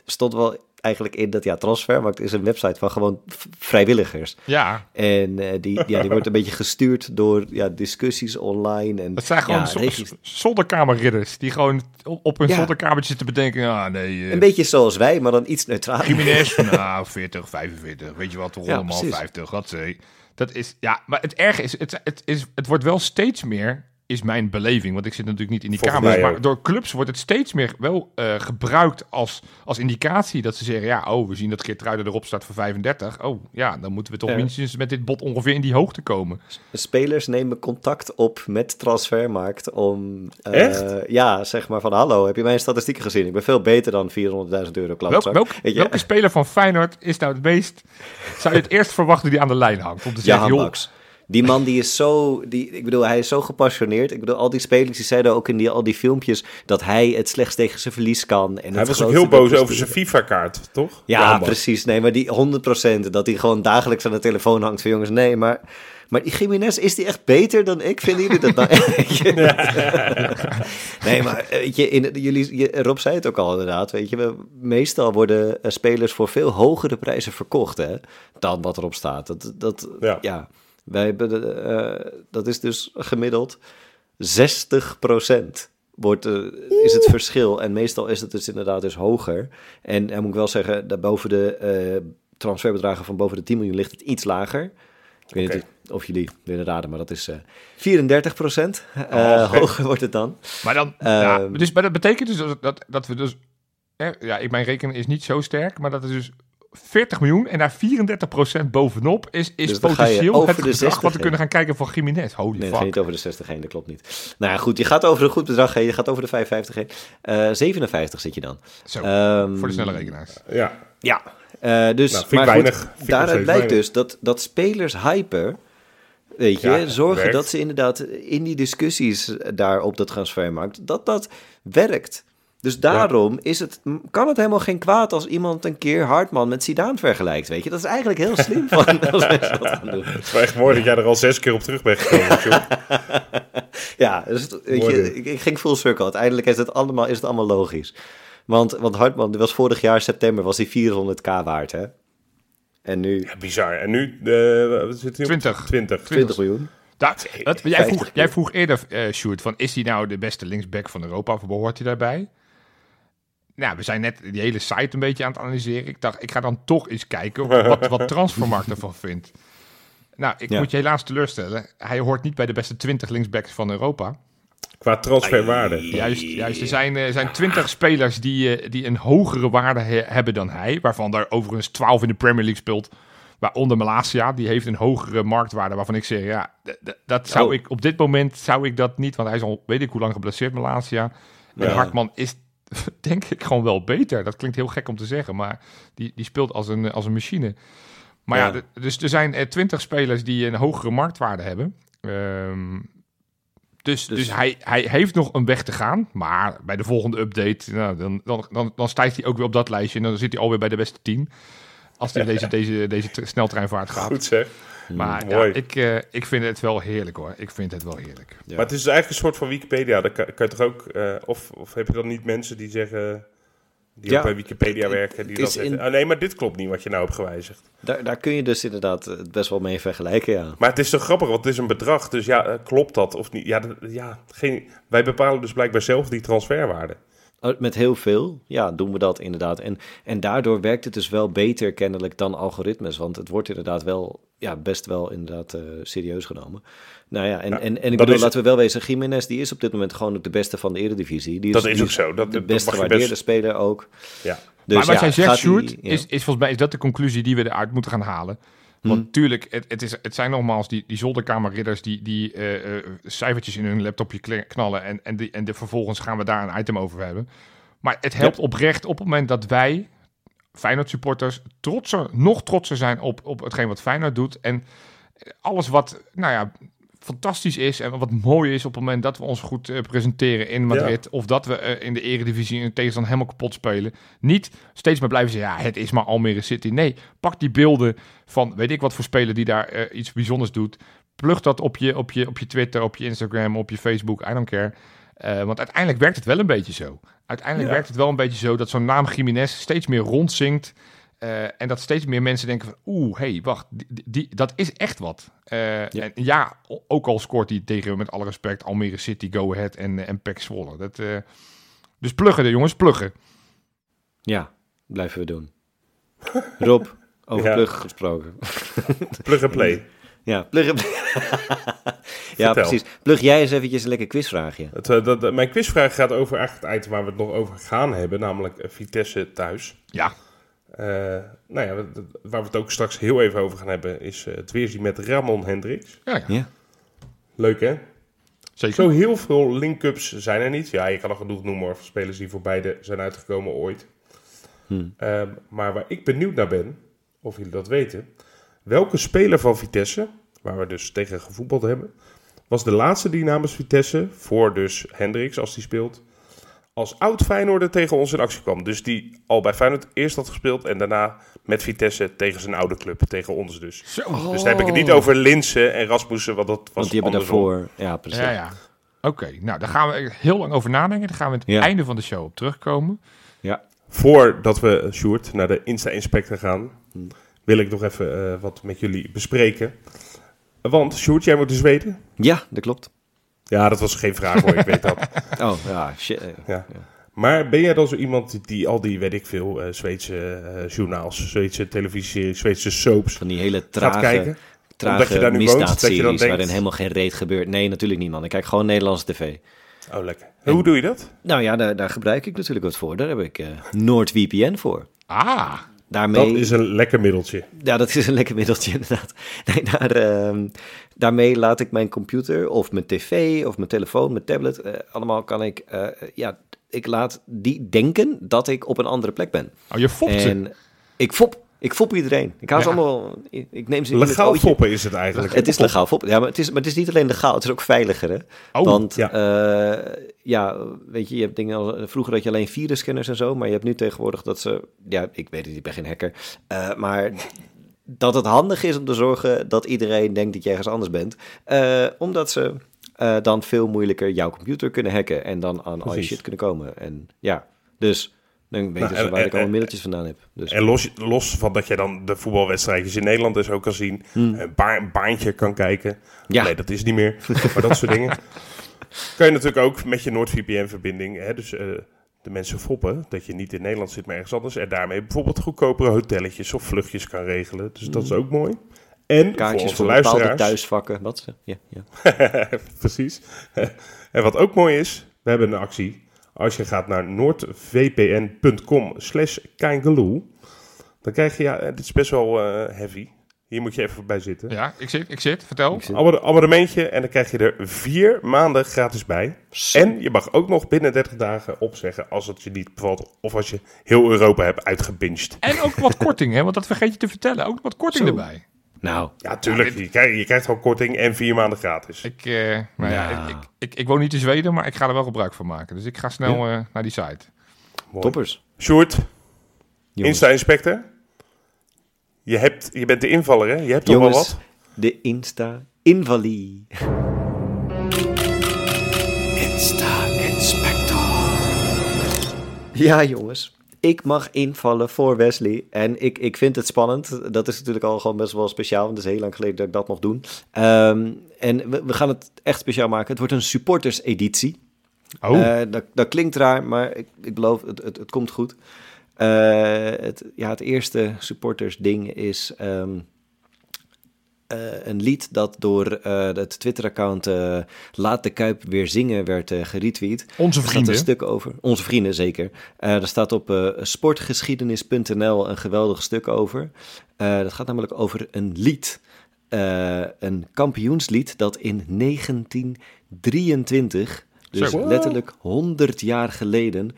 stond wel eigenlijk in dat ja, Transfermarkt is een website van gewoon vrijwilligers. ja. En eh, die, ja, die wordt een beetje gestuurd door ja, discussies online. En, Het zijn gewoon ja, zo- regis- zolderkamerridders die gewoon op, hun Ja. zolderkamertje zitten bedenken. Ah, nee, eh, Een beetje zoals wij, maar dan iets neutraler. Jiménez, nou, 40, 45, weet je wat, toch Ja, allemaal precies. 50, wat ze. Dat is, ja, maar het erge is het, het is, het wordt wel steeds meer, is mijn beleving, want ik zit natuurlijk niet in die Volgens mij maar ook. door clubs wordt het steeds meer wel eh, gebruikt als, als indicatie dat ze zeggen, ja, oh, we zien dat Geertruiden erop staat voor 35, oh, ja, dan moeten we toch Ja. minstens met dit bot ongeveer in die hoogte komen. Spelers nemen contact op met Transfermarkt om... eh, Echt? Ja, zeg maar van hallo, heb je mijn statistieken gezien? Ik ben veel beter dan 400.000 euro Welk, klapzak. welk, Weet je? welke speler van Feyenoord is nou het meest, zou je het eerst verwachten die aan de lijn hangt? Om te zeggen, Ja, joh. Die man die is zo, die, ik bedoel, hij is zo gepassioneerd. Ik bedoel, al die spelers die zeiden ook in die, al die filmpjes dat hij het slechts tegen zijn verlies kan. En Hij was ook heel boos over zijn. FIFA-kaart, toch? Ja, precies. Nee, maar die 100% dat hij gewoon dagelijks aan de telefoon hangt van jongens, nee, maar... Maar die Jiménez, is die echt beter dan ik? Vinden jullie dat nou? nee, maar eh, weet je, in, jullie, je, Rob zei het ook al inderdaad, weet je, we, meestal worden eh, spelers voor veel hogere prijzen verkocht, hè, dan wat erop staat. Dat, dat, Ja. ja. Wij hebben, de, eh, dat is dus gemiddeld 60% wordt, eh, is het verschil. En meestal is het dus inderdaad dus hoger. En dan moet ik wel zeggen, dat boven de eh, transferbedragen van boven de 10 miljoen ligt het iets lager. Ik weet niet of jullie willen raden, maar dat is eh 34 procent. Oh, oké. Hoger wordt het dan. Maar, dan, ja, Ehm. dus, maar dat betekent dus dat, dat, we dus... ja, ik, mijn rekenen is niet zo sterk, maar dat is dus 40 miljoen en daar 34% bovenop is, is Dus potentieel over het de bedrag 60 wat we heen. kunnen gaan kijken van Jiménez. Holy Nee, dat fuck. gaat niet over de 60 heen, dat klopt niet. Nou ja, goed, je gaat over een goed bedrag heen, je gaat over de 55 heen. Eh 57 zit je dan. Zo, Ehm, voor de snelle rekenaars. Ja, Ja, eh, dus Nou, maar goed, daaruit blijkt weinig. dus dat, dat spelers hypen, weet je, Ja, zorgen werkt. dat ze inderdaad in die discussies daar op de transfermarkt, dat dat werkt. Dus daarom is het, kan het helemaal geen kwaad als iemand een keer Hartman met Zidane vergelijkt, weet je. Dat is eigenlijk heel slim van als mensen dat gaan doen. het is wel echt mooi dat jij er al zes keer op terug bent gekomen. Ja, dus, het- weet je, ik, ik ging full circle. Uiteindelijk is het allemaal, is het allemaal logisch. Want, want Hartman, die was vorig jaar september, was hij 400k waard, hè? En nu Ja, bizar. En nu wat zit hij op? 20. 20. 20 miljoen. Dat, dat- jij, 50 vroeg, jij vroeg eerder, eh Sjoerd, van is hij nou de beste linksback van Europa of behoort hij daarbij? Nou, we zijn net die hele site een beetje aan het analyseren. Ik dacht, ik ga dan toch eens kijken wat, wat Transfermarkt ervan vindt. Nou, ik Ja. moet je helaas teleurstellen. Hij hoort niet bij de beste 20 linksbacks van Europa. Qua transferwaarde. Juist, juist er zijn, eh, zijn 20 spelers die, eh, die een hogere waarde he- hebben dan hij. Waarvan er overigens 12 in de Premier League speelt. Waaronder Malasia, die heeft een hogere marktwaarde. Waarvan ik zeg, ja, dat zou Oh. ik op dit moment zou ik dat niet. Want hij is al weet ik hoe lang geblesseerd, Malasia. En Ja. Hartman is denk ik gewoon wel beter. Dat klinkt heel gek om te zeggen, maar die, die speelt als een, als een machine. Maar ja, dus er zijn eh, 20 spelers die een hogere marktwaarde hebben. Ehm, dus, dus, Dus- hij, hij heeft nog een weg te gaan. Maar bij de volgende update, nou, dan, dan, dan, dan stijgt hij ook weer op dat lijstje. En dan zit hij alweer bij de beste 10. Als hij deze, deze, deze sneltreinvaart gaat. Goed zeg. Maar ja, ik, eh, ik vind het wel heerlijk hoor. Ik vind het wel heerlijk. Ja. Maar het is eigenlijk een soort van Wikipedia. Dan kan, kan je toch ook... eh, of, of heb je dan niet mensen die zeggen... Die Ja, ook bij Wikipedia werken. Die zeggen... in- "Ah, nee, maar dit klopt niet wat je nou hebt gewijzigd. Daar, daar kun je dus inderdaad eh, best wel mee vergelijken, ja. Maar het is toch grappig, want het is een bedrag. Dus ja, eh, klopt dat of niet? Ja, dat- ja geen, wij bepalen dus blijkbaar zelf die transferwaarde. Oh, Met heel veel, ja, doen we dat inderdaad. En, en daardoor werkt het dus wel beter kennelijk dan algoritmes. Want het wordt inderdaad wel, ja, best wel inderdaad eh, serieus genomen. Nou ja, en, Ja, en, en ik bedoel, is- laten we wel wezen, Jiménez die is op dit moment gewoon ook de beste van de eredivisie. Die Dat is die ook zo, dat- de dat best mag je gewaardeerde best- speler ook. Ja. Dus maar wat ja, jij zegt, Sjoerd, die- ja. is, is volgens mij is dat de conclusie die we eruit moeten gaan halen. Want natuurlijk, het, het, is, het zijn nogmaals die, die zolderkamerridders die, die eh, eh, cijfertjes in hun laptopje knallen. En, en, die, en de, vervolgens gaan we daar een item over hebben. Maar het helpt oprecht op het moment dat wij, Feyenoord supporters, trotser, nog trotser zijn op, op hetgeen wat Feyenoord doet. En alles wat, nou ja, fantastisch is en wat mooi is op het moment dat we ons goed eh, presenteren in Madrid. Of dat we eh, in de eredivisie een tegenstander helemaal kapot spelen. Niet steeds maar blijven zeggen, ja, het is maar Almere City. Nee, pak die beelden van weet ik wat voor speler die daar eh, iets bijzonders doet. Plug dat op je, op, je, op je Twitter, op je Instagram, op je Facebook, I don't care. Want uiteindelijk werkt het wel een beetje zo. Uiteindelijk Ja. werkt het wel een beetje zo dat zo'n naam Jiménez steeds meer rondzinkt. Eh, en dat steeds meer mensen denken van, oeh, hé, hey, wacht, die, die- dat is echt wat. Eh, Ja. En ja, ook al scoort hij tegen, met alle respect, Almere City, Go Ahead en, eh, en PEC Zwolle. Dat, eh, dus pluggen de jongens, pluggen. Ja, blijven we doen. Rob, over Ja. plug gesproken. Plug and play. Ja, plug Ja, precies. Plug jij eens eventjes een lekker quizvraagje. Het, dat, mijn quizvraag gaat over eigenlijk het item waar we het nog over gaan hebben. Namelijk Vitesse thuis. Ja, nou ja, waar we het ook straks heel even over gaan hebben... is eh, het weerzien met Ramon Hendricks. ja, ja. Ja. Leuk hè? zeker. Zo heel veel link-ups zijn er niet. Ja, je kan er genoeg noemen hoor, van spelers die voor beide zijn uitgekomen ooit. Hmm. Ehm, maar waar ik benieuwd naar ben, of jullie dat weten. Welke speler van Vitesse, waar we dus tegen gevoetbald hebben, was de laatste die namens Vitesse, voor dus Hendricks als die speelt, als oud Feyenoorder tegen ons in actie kwam. Dus die al bij Feyenoord eerst had gespeeld en daarna met Vitesse tegen zijn oude club, tegen ons dus. Zo. Dus daar heb ik het niet over Linsen en Rasmussen, want dat was Want die hebben andersom. daarvoor... Ja, precies. Ja, ja. Oké, nou, daar gaan we heel lang over nadenken. Daar gaan we het Ja. einde van de show op terugkomen. Ja. Voordat we, eh, Sjoerd, naar de Insta-inspector gaan, wil ik nog even eh, wat met jullie bespreken. Want, Sjoerd, jij moet dus weten? Ja, dat klopt. Ja, dat was geen vraag hoor, ik weet dat. Oh, ja, shit. Ja. Maar ben jij dan zo iemand die, die al die, weet ik veel, eh Zweedse eh, journaals, Zweedse televisieseries, Zweedse soaps Van die hele trage, kijken? Omdat je trage daar nu woont, dat je dan denkt- waarin helemaal geen reet gebeurt. Nee, natuurlijk niet, man. Ik kijk gewoon Nederlandse tv. Oh, lekker. En hoe doe je dat? Nou ja, daar, daar gebruik ik natuurlijk wat voor. Daar heb ik eh NoordVPN voor. Ah, Daarmee, Dat is een lekker middeltje. Ja, dat is een lekker middeltje inderdaad. Nee, daar, ehm, daarmee laat ik mijn computer of mijn tv of mijn telefoon, mijn tablet, eh, allemaal kan ik, eh, ja, ik laat die denken dat ik op een andere plek ben. oh, je fopt ze. En ik fop, ik fop iedereen. Ik hou ze allemaal, ik, neem ze Legaal ootje. foppen is het eigenlijk. Het is legaal foppen. Ja, maar het is, maar het is niet alleen legaal, het is ook veiliger. Hè? Oh, Want ja. ja. ja, weet je, je hebt dingen als, vroeger had je alleen virusscanners en zo, maar je hebt nu tegenwoordig dat ze, ja, ik weet het, ik ben geen hacker, eh, maar dat het handig is om te zorgen dat iedereen denkt dat je ergens anders bent, eh, omdat ze eh, dan veel moeilijker jouw computer kunnen hacken en dan aan al je shit kunnen komen. En ja, dus Dan weet Nou, je dus en- waar ik en- allemaal middeltjes vandaan heb. Dus. En los, los van dat je dan de voetbalwedstrijdjes in Nederland dus ook kan zien. Een, ba een baantje kan kijken. Hmm. Ja. Nee, dat is niet meer. maar dat soort dingen. Kan je natuurlijk ook met je NordVPN-verbinding. Dus eh, de mensen foppen dat je niet in Nederland zit, maar ergens anders. En daarmee bijvoorbeeld goedkopere hotelletjes of vluchtjes kan regelen. Dus dat is ook mooi. En voor Kaartjes onze voor bepaalde luisteraars. thuisvakken. Wat ze? Ja, ja. Precies. en wat ook mooi is, we hebben een actie. Als je gaat naar noordvpn.com slash dan krijg je, ja, dit is best wel eh, heavy. Hier moet je even bij zitten. Ja, ik zit, ik zit. Vertel. Ik zit- Abonne- abonnementje en dan krijg je er vier maanden gratis bij. En je mag ook nog binnen 30 dagen opzeggen als het je niet bevalt. Of als je heel Europa hebt uitgebinged. En ook wat korting, hè? Want dat vergeet je te vertellen. Ook wat korting Zo. erbij. Nou, Ja, tuurlijk. Je krijgt, je krijgt gewoon korting en vier maanden gratis. Ik, eh, nou ja, Nou. ik, ik, ik, ik woon niet in Zweden, maar ik ga er wel gebruik van maken. Dus ik ga snel eh, naar die site. Mooi. toppers. Sjoerd, Jongens. Insta-inspector. Je, hebt, je bent de invaller, hè? Je hebt toch wel Jongens, wat? de Insta-invalie. Insta-inspector. Ja, jongens. Ik mag invallen voor Wesley. En ik, ik vind het spannend. Dat is natuurlijk al gewoon best wel speciaal. Want het is heel lang geleden dat ik dat mocht doen. Ehm, en we, we gaan het echt speciaal maken. Het wordt een supporters-editie. Oh, Eh, dat, dat klinkt raar, maar ik, ik beloof, het, het, het komt goed. Eh, het, ja, het eerste supporters ding is ehm, eh, een lied dat door eh, het Twitter-account Laat de Kuip weer zingen werd geretweet. onze Er staat vrienden. een stuk over. Onze vrienden, zeker. Er staat op sportgeschiedenis.nl een geweldig stuk over. Dat gaat namelijk over een lied. Een kampioenslied dat in 1923, dus letterlijk 100 jaar geleden,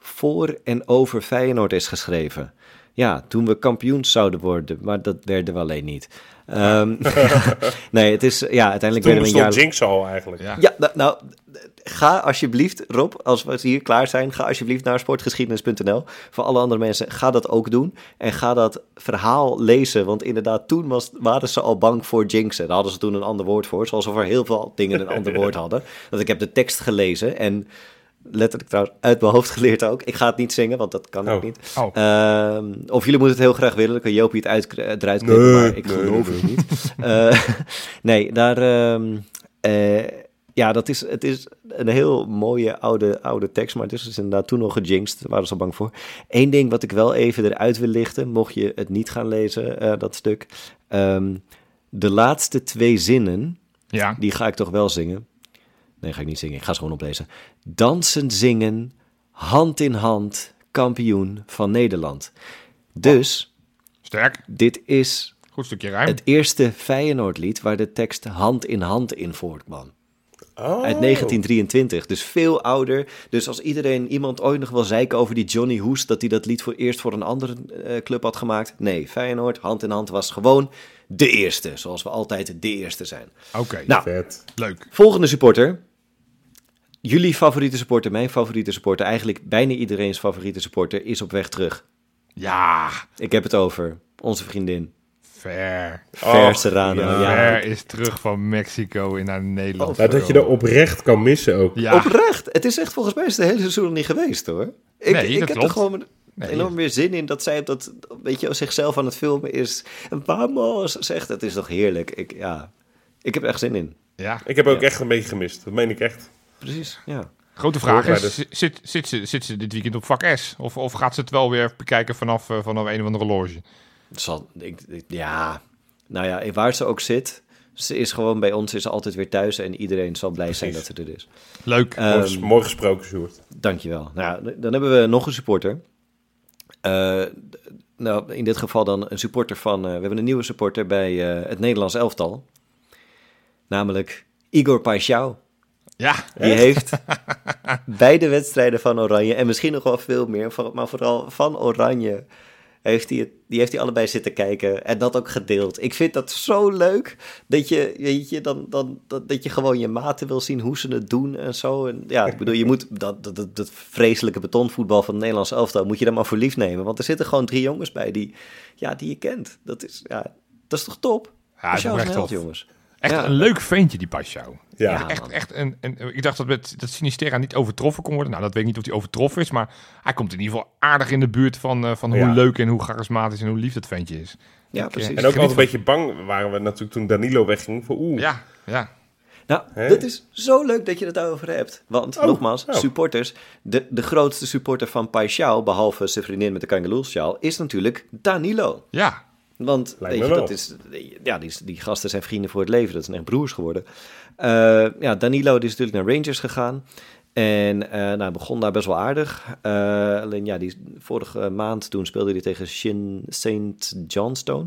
voor en over Feyenoord is geschreven. Ja, toen we kampioens zouden worden, maar dat werden we alleen niet. Ehm, nee, het is, ja, uiteindelijk Toen werden we een jaar... Jinx al eigenlijk. Ja. Ja, nou, nou, ga alsjeblieft, Rob, als we hier klaar zijn, ga alsjeblieft naar sportgeschiedenis.nl. Voor alle andere mensen, ga dat ook doen. En ga dat verhaal lezen, want inderdaad, toen was, waren ze al bang voor jinxen. Daar hadden ze toen een ander woord voor, zoals we voor heel veel dingen een ander woord hadden. Dat ik heb de tekst gelezen en letterlijk trouwens uit mijn hoofd geleerd ook. Ik ga het niet zingen, want dat kan ik Oh. niet. Oh. Ehm, of jullie moeten het heel graag willen, dan kan Jopie het uit, eruit knippen, Nee, maar ik nee, geloof nee, het niet. Eh, nee, daar... ehm, eh, ja, dat is, het is een heel mooie oude, oude tekst, maar het is dus inderdaad toen nog gejinxed, daar waren ze al bang voor. Eén ding wat ik wel even eruit wil lichten, mocht je het niet gaan lezen, eh, dat stuk. Ehm, de laatste twee zinnen, Ja. die ga ik toch wel zingen. Nee, ga ik niet zingen, ik ga ze gewoon oplezen. Dansen, zingen, hand in hand, kampioen van Nederland. Dus, Sterk. dit is Goed stukje ruim. het eerste Feyenoordlied waar de tekst hand in hand in voorkwam. Oh. Uit 1923, dus veel ouder. Dus als iedereen, iemand ooit nog wil zeiken over die Johnny Hoes... dat hij dat lied voor eerst voor een andere eh, club had gemaakt. Nee, Feyenoord, hand in hand, was gewoon de eerste. Zoals we altijd de eerste zijn. Oké, Nou, Vet. leuk. volgende supporter. Jullie favoriete supporter, mijn favoriete supporter... eigenlijk bijna iedereen's favoriete supporter is op weg terug. Ja, Ik heb het over onze vriendin. Ver Och, Serrano. ja. Ja, Ver is terug van Mexico in naar Nederland. Ja, dat je er oprecht kan missen ook. Ja, Oprecht. Het is echt volgens mij is het hele seizoen niet geweest hoor. Ik, Nee, ik dat heb klopt. er gewoon Nee, enorm weer zin in dat zij op dat, weet je, zichzelf aan het filmen is. En vamos, zegt het is toch heerlijk. Ik, ja, ik heb er echt zin in. ja. Ik heb ook Ja. echt een beetje gemist. Dat meen ik echt. Precies, ja. Grote vraag is, zit, zit, zit, ze, zit ze dit weekend op vak S? Of, of gaat ze het wel weer bekijken vanaf, eh, vanaf een of andere loge? Zal, ik, ik- ja, nou ja, waar ze ook zit, ze is gewoon bij ons, is altijd weer thuis en iedereen zal blij zijn dat ze er is. Leuk. Ehm, mooi, ges- mooi gesproken, Sjoerd. Dankjewel. Nou, ja, dan hebben we nog een supporter. Eh, nou, in dit geval dan een supporter van... eh, we hebben een nieuwe supporter bij eh, het Nederlands elftal. Namelijk Igor Paixão. Ja, Die heeft beide wedstrijden van Oranje... en misschien nog wel veel meer, maar vooral van Oranje... Heeft hij het, die heeft hij allebei zitten kijken en dat ook gedeeld. Ik vind dat zo leuk dat je, weet je, dan, dan, dat, dat je gewoon je maten wil zien hoe ze het doen en zo. En ja, ik bedoel, je moet dat, dat, dat, vreselijke betonvoetbal van het Nederlands elftal, moet je dan maar voor lief nemen. Want er zitten gewoon drie jongens bij die, ja, die je kent. Dat is, ja, dat is toch top? Ja, dat is held, tof. jongens. Echt Ja. een leuk ventje, die Paschal. Ja, Ja. Echt, echt een, een, ik dacht dat, met, dat Sinisterra niet overtroffen kon worden. Nou, dat weet ik niet of hij overtroffen is. Maar hij komt in ieder geval aardig in de buurt van, eh, van hoe Ja. leuk en hoe charismatisch en hoe lief dat ventje is. Ja, Ik, precies. eh, En ook altijd een beetje bang waren we natuurlijk toen Danilo wegging. Voor oeh, Ja, ja. Nou, dat is zo leuk dat je het daarover hebt. Want, Oh, nogmaals, oh. supporters, de, de grootste supporter van Paixão, behalve zijn vriendin met de kangeloelsjaal, is natuurlijk Danilo. Ja, Want weet je, dat is, ja, die, die gasten zijn vrienden voor het leven. Dat zijn echt broers geworden. Eh, ja, Danilo die is natuurlijk naar Rangers gegaan. En eh nou, begon daar best wel aardig. Eh, alleen ja, die, vorige maand toen speelde hij tegen Shin St. Johnstone.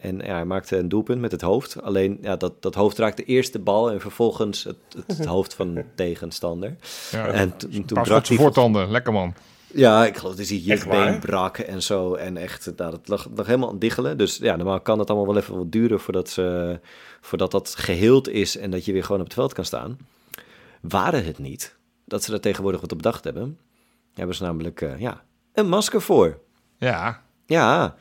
En ja, hij maakte een doelpunt met het hoofd. Alleen ja, dat, dat hoofd raakte eerst de bal en vervolgens het, het, het hoofd van de tegenstander. ja. En toen, brak hij voortanden. Lekker man. Ja, ik geloof dat hij jukbeen brak en zo. En echt, nou, dat lag, lag helemaal aan het diggelen. Dus ja, normaal kan het allemaal wel even wat duren voordat, ze, voordat dat geheeld is en dat je weer gewoon op het veld kan staan. Waren het niet dat ze daar tegenwoordig wat op bedacht hebben, hebben ze namelijk eh, ja, een masker voor. Ja, Ja,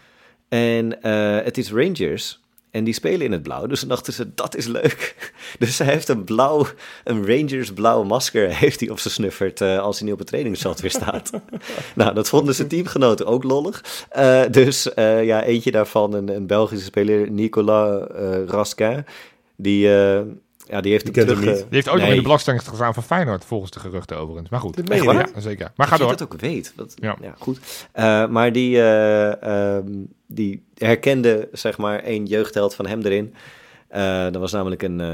en eh, het is Rangers. En die spelen in het blauw. Dus dan dachten ze, dat is leuk. Dus hij heeft een blauw, een Rangers blauw masker heeft hij op zijn snuffert eh, als hij niet op het trainingsveld weer staat. nou, dat vonden zijn teamgenoten ook lollig. Eh, dus eh, ja, eentje daarvan, een, een Belgische speler, Nicolas Raskin, die, ja, die heeft Die hem kent hem terug... niet. eh, die heeft ook nog in nee. de belangstelling gestaan van Feyenoord, volgens de geruchten overigens. Maar goed. Dat je ja, zeker. Maar ga dat door. je dat ook weet. Dat, Ja. ja. goed. Eh, maar die, eh, ehm, die herkende, zeg maar, één jeugdheld van hem erin. Eh dat was namelijk een, eh,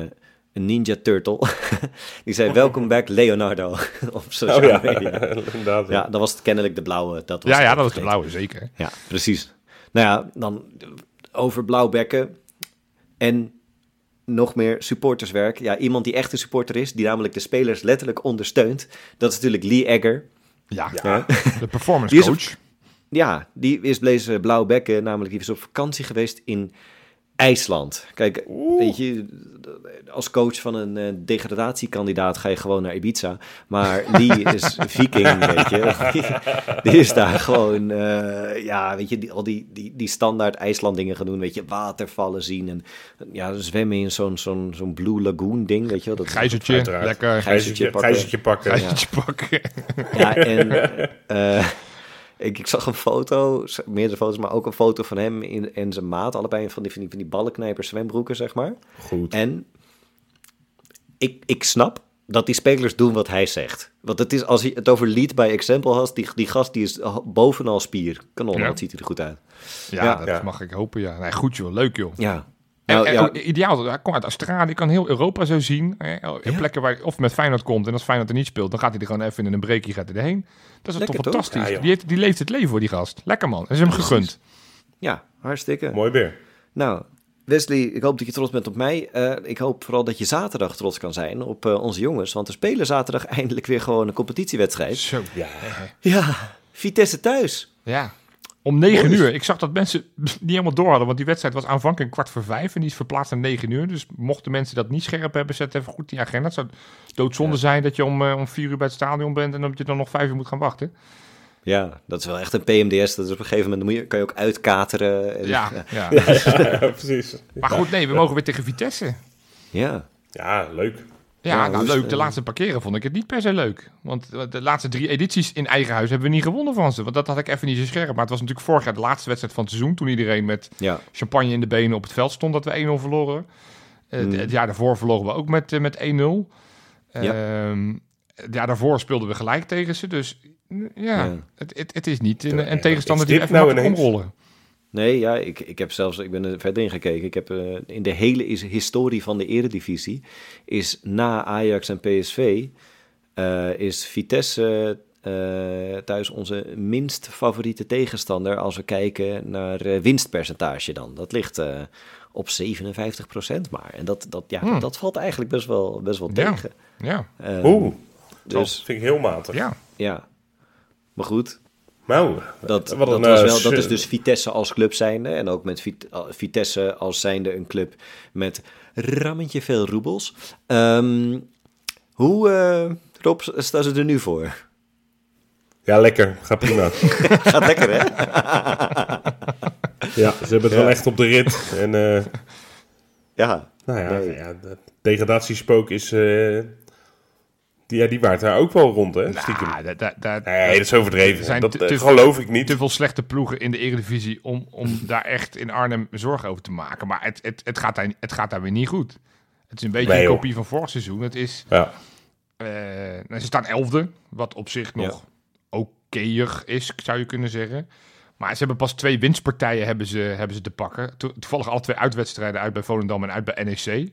een Ninja Turtle. die zei, welcome back Leonardo, op Oh sociale ja, media. Ja, dat was het kennelijk de blauwe. Dat was Ja, ja, dat was de blauwe, zeker. Ja, precies. Nou ja, dan over blauwbekken en nog meer supporterswerk. Ja, iemand die echt een supporter is, die namelijk de spelers letterlijk ondersteunt. Dat is natuurlijk Lee Egger. Ja, Ja. de performance Die is op- coach. Ja, die is deze blauwbekken, namelijk die is op vakantie geweest in IJsland. Kijk, weet je, als coach van een eh, degradatiekandidaat ga je gewoon naar Ibiza. Maar die is viking, weet je. Die, die is daar gewoon, eh, ja, weet je, die, al die, die, die standaard IJsland dingen gaan doen. Weet je, watervallen zien en ja, zwemmen in zo'n zo'n zo'n Blue Lagoon ding, weet je wel. Dat, Gijzertje, lekker. Gijzertje Gijzertje, pakken. gijzertje pakken. Gijzertje pakken. Ja, en eh, ik, ik zag een foto, meerdere foto's, maar ook een foto van hem in, en zijn maat. Allebei van die, van die, van die ballenknijpers zwembroeken, zeg maar. Goed. En ik, ik snap dat die spelers doen wat hij zegt. Want het is, als hij het over lead by example had, die, die gast die is bovenal spier. Kanon, Ja. dat ziet hij er goed uit. Ja, Ja. dat Ja. mag ik hopen, ja. Nee, goed joh, leuk joh. Ja. En, Nou, en ja, ook ideaal, hij komt uit Australië, kan heel Europa zo zien. Hè, in plekken waar hij of met Feyenoord komt en als Feyenoord er niet speelt, dan gaat hij er gewoon even in een breakje gaat hij erheen. Dat is Lekker, toch toch? fantastisch. Ja, die, heeft, die leeft het leven voor die gast. Lekker man. En is hem Precies. gegund. ja, hartstikke. Mooi weer. Nou, Wesley, ik hoop dat je trots bent op mij. Eh, ik hoop vooral dat je zaterdag trots kan zijn op eh, onze jongens. Want we spelen zaterdag eindelijk weer gewoon een competitiewedstrijd. Zo. Ja. Ja, Vitesse thuis. Ja. Om negen uur. Ik zag dat mensen niet helemaal door hadden, want die wedstrijd was aanvankelijk kwart voor vijf en die is verplaatst naar negen uur. Dus mochten mensen dat niet scherp hebben, zet even goed je agenda. Het zou doodzonde zijn dat je om, eh, om vier uur bij het stadion bent en dat je dan nog vijf uur moet gaan wachten. Ja, dat is wel echt een PMDS. Dat is op een gegeven moment moet je, kan je ook uitkateren. En- Ja, ja. Ja, precies. Maar goed, nee, we mogen weer tegen Vitesse. Ja, Ja, leuk. Ja, nou dus, leuk. De eh, laatste paar keren vond ik het niet per se leuk. Want eh, de laatste drie edities in eigen huis hebben we niet gewonnen van ze. Want dat had ik even niet zo scherp. Maar het was natuurlijk vorig jaar de laatste wedstrijd van het seizoen. Toen iedereen met ja. champagne in de benen op het veld stond dat we 1-0 verloren. Eh, Mm. het- jaar daarvoor verloren we ook met, met 1-0. Ja. Ehm, het jaar daarvoor speelden we gelijk tegen ze. Dus ja, Ja. Het, het, het is niet een, tegenstander die even nou omrollen. Nee, ja, ik, ik heb zelfs, ik ben er verder in gekeken. Ik heb eh, in de hele is, historie van de eredivisie, is na Ajax en PSV, eh, is Vitesse eh, thuis onze minst favoriete tegenstander als we kijken naar winstpercentage dan. Dat ligt eh, op 57% maar. En dat, dat, ja, Hmm. dat valt eigenlijk best wel, best wel Ja. tegen. Ja, Eh, Oeh, dus dat vind ik heel matig. ja. ja, maar goed, Nou, Dat, wat dat, een, was eh, wel, dat is dus Vitesse als club zijnde. En ook met uh, Vitesse als zijnde een club met rammetje veel roebels. Ehm, hoe, eh Rob, staan ze er nu voor? Ja, lekker. Gaat prima. Gaat lekker, hè? ja, ze hebben het Ja. wel echt op de rit. En eh, Ja. Nou ja, Nee. ja degradatiespook is... eh, die, ja, die waart daar ook wel rond, hè? Nou, Nee, dat is overdreven. Er zijn dat te- eh, geloof ik niet. te veel slechte ploegen in de Eredivisie om, om daar echt in Arnhem zorgen over te maken. Maar het, het, het, gaat, daar, het gaat daar weer niet goed. Het is een beetje Nee, een kopie van vorig seizoen. Het is, Ja. eh, nou, ze staan elfde, wat op zich nog okéer is, zou je kunnen zeggen. Maar ze hebben pas twee winstpartijen hebben ze, hebben ze te pakken. To- toevallig alle twee uitwedstrijden uit bij Volendam en uit bij NEC.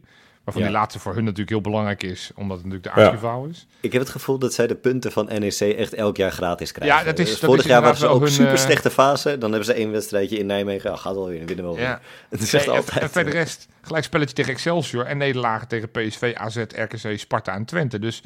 Waarvan Ja. die laatste voor hun natuurlijk heel belangrijk is, omdat het natuurlijk de Ja. aardsrivaal is. Ik heb het gevoel dat zij de punten van NEC echt elk jaar gratis krijgen. Ja, dat is- Dus dat vorig is jaar waren ze ook hun, super slechte fase. Dan hebben ze één wedstrijdje in Nijmegen. Oh, gaat wel weer, winnen we wel weer. Het is echt Nee, altijd... En verder rest, gelijk spelletje tegen Excelsior en nederlagen tegen PSV, AZ, RKC, Sparta en Twente. Dus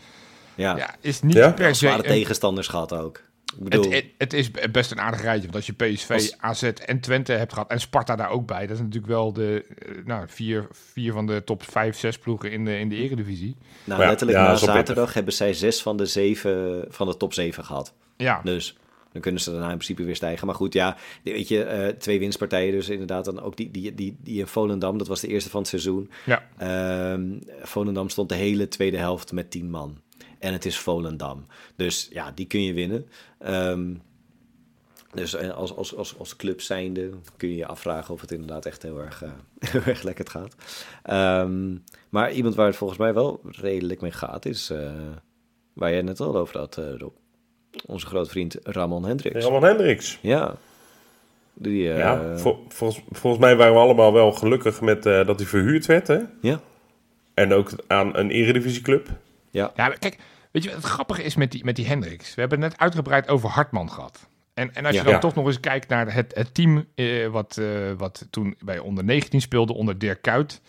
ja, is niet per se... zware een- tegenstanders gehad ook. Bedoel, het, het, het is best een aardig rijtje, want als je PSV, Als- AZ en Twente hebt gehad en Sparta daar ook bij, dat is natuurlijk wel de eh, nou, vier, vier van de top vijf, zes ploegen in de, in de eredivisie. nou, Ja, letterlijk ja, na zaterdag hebben zij zes van de zeven van de top zeven gehad. Ja, Dus dan kunnen ze daarna in principe weer stijgen. Maar goed, ja, weet je, eh, twee winstpartijen. Dus inderdaad dan ook die, die, die, die in Volendam. Dat was de eerste van het seizoen. ja. Ehm, Volendam stond de hele tweede helft met 10 man. En het is Volendam. Dus ja, die kun je winnen. Ehm, dus eh, als, als, als, als club zijnde kun je je afvragen of het inderdaad echt heel erg, eh, heel erg lekker gaat. Ehm, maar iemand waar het volgens mij wel redelijk mee gaat, is eh, waar jij net al over had, Rob. Onze grote vriend Ramon Hendricks. Ramon Hendricks. Ja. Die, ja, vol- volgens, volgens mij waren we allemaal wel gelukkig met dat hij verhuurd werd, hè? ja. En ook aan een eredivisieclub. Ja. Ja, kijk, weet je wat het grappige is met die, met die Hendricks? We hebben het net uitgebreid over Hartman gehad. En, en als je Ja. dan toch nog eens kijkt naar het, het team eh, wat, eh, wat toen bij onder 19 speelde, onder Dirk Kuyt.